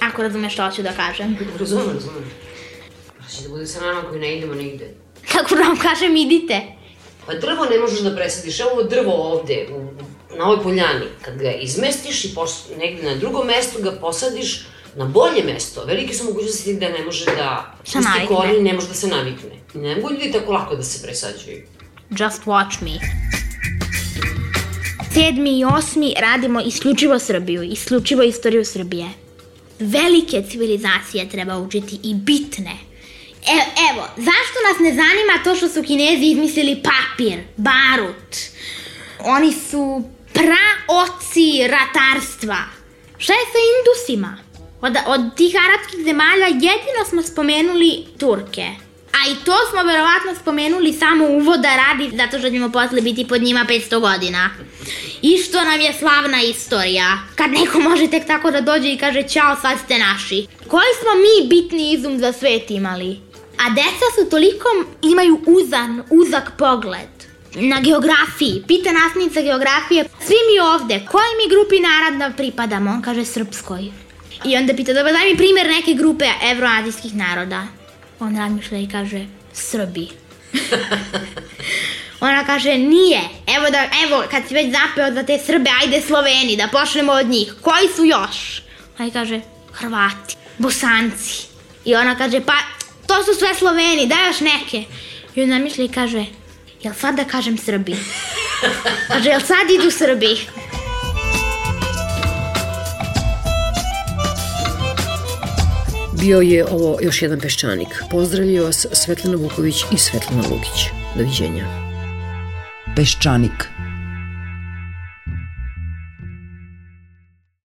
ako razumeš što hoću da kažem. Razumem, razumem. Znači da bude sa nama koji ne idemo nigde. Kako da vam kažem, idite. Pa drvo ne možeš da presadiš, evo drvo ovde, u, na ovoj poljani. Kad ga izmestiš i pos, negde na drugo mesto ga posadiš na bolje mesto, velike su mogućnosti da ne može da Se pusti navikne. koren ne može da se navikne. Ne mogu ljudi tako lako da se presađuju. Just watch me. Sedmi i osmi radimo isključivo Srbiju, isključivo istoriju Srbije. Velike civilizacije treba učiti i bitne. E, evo, zašto nas ne zanima to što su kinezi izmislili papir, barut? Oni su praoci ratarstva. Šta je sa Indusima? Od, od tih arapskih zemalja jedino smo spomenuli Turke. A i to smo verovatno spomenuli samo uvoda radi, zato što ćemo posle biti pod njima 500 godina. I što nam je slavna istorija. Kad neko može tek tako da dođe i kaže ćao, sad ste naši. Koji smo mi bitni izum za svet imali? A deca su toliko, imaju uzan, uzak pogled. Na geografiji, pita nastavnica geografije, svi mi ovde, kojoj mi grupi naroda pripadamo? On kaže srpskoj. I onda pita, dobro, daj mi primjer neke grupe evroazijskih naroda. On razmišlja i kaže, Srbi. Ona kaže, nije. Evo, da, evo, kad si već zapeo za te Srbe, ajde Sloveni, da počnemo od njih. Koji su još? A i kaže, Hrvati, Bosanci. I ona kaže, pa, to su sve Sloveni, daj još neke. I on zamišlja i kaže, jel sad da kažem Srbi? Kaže, jel sad idu Srbi? Bio je ovo još jedan peščanik. Pozdravljaju vas Svetlana Vuković i Svetlana Lukić. Doviđenja. Peščanik.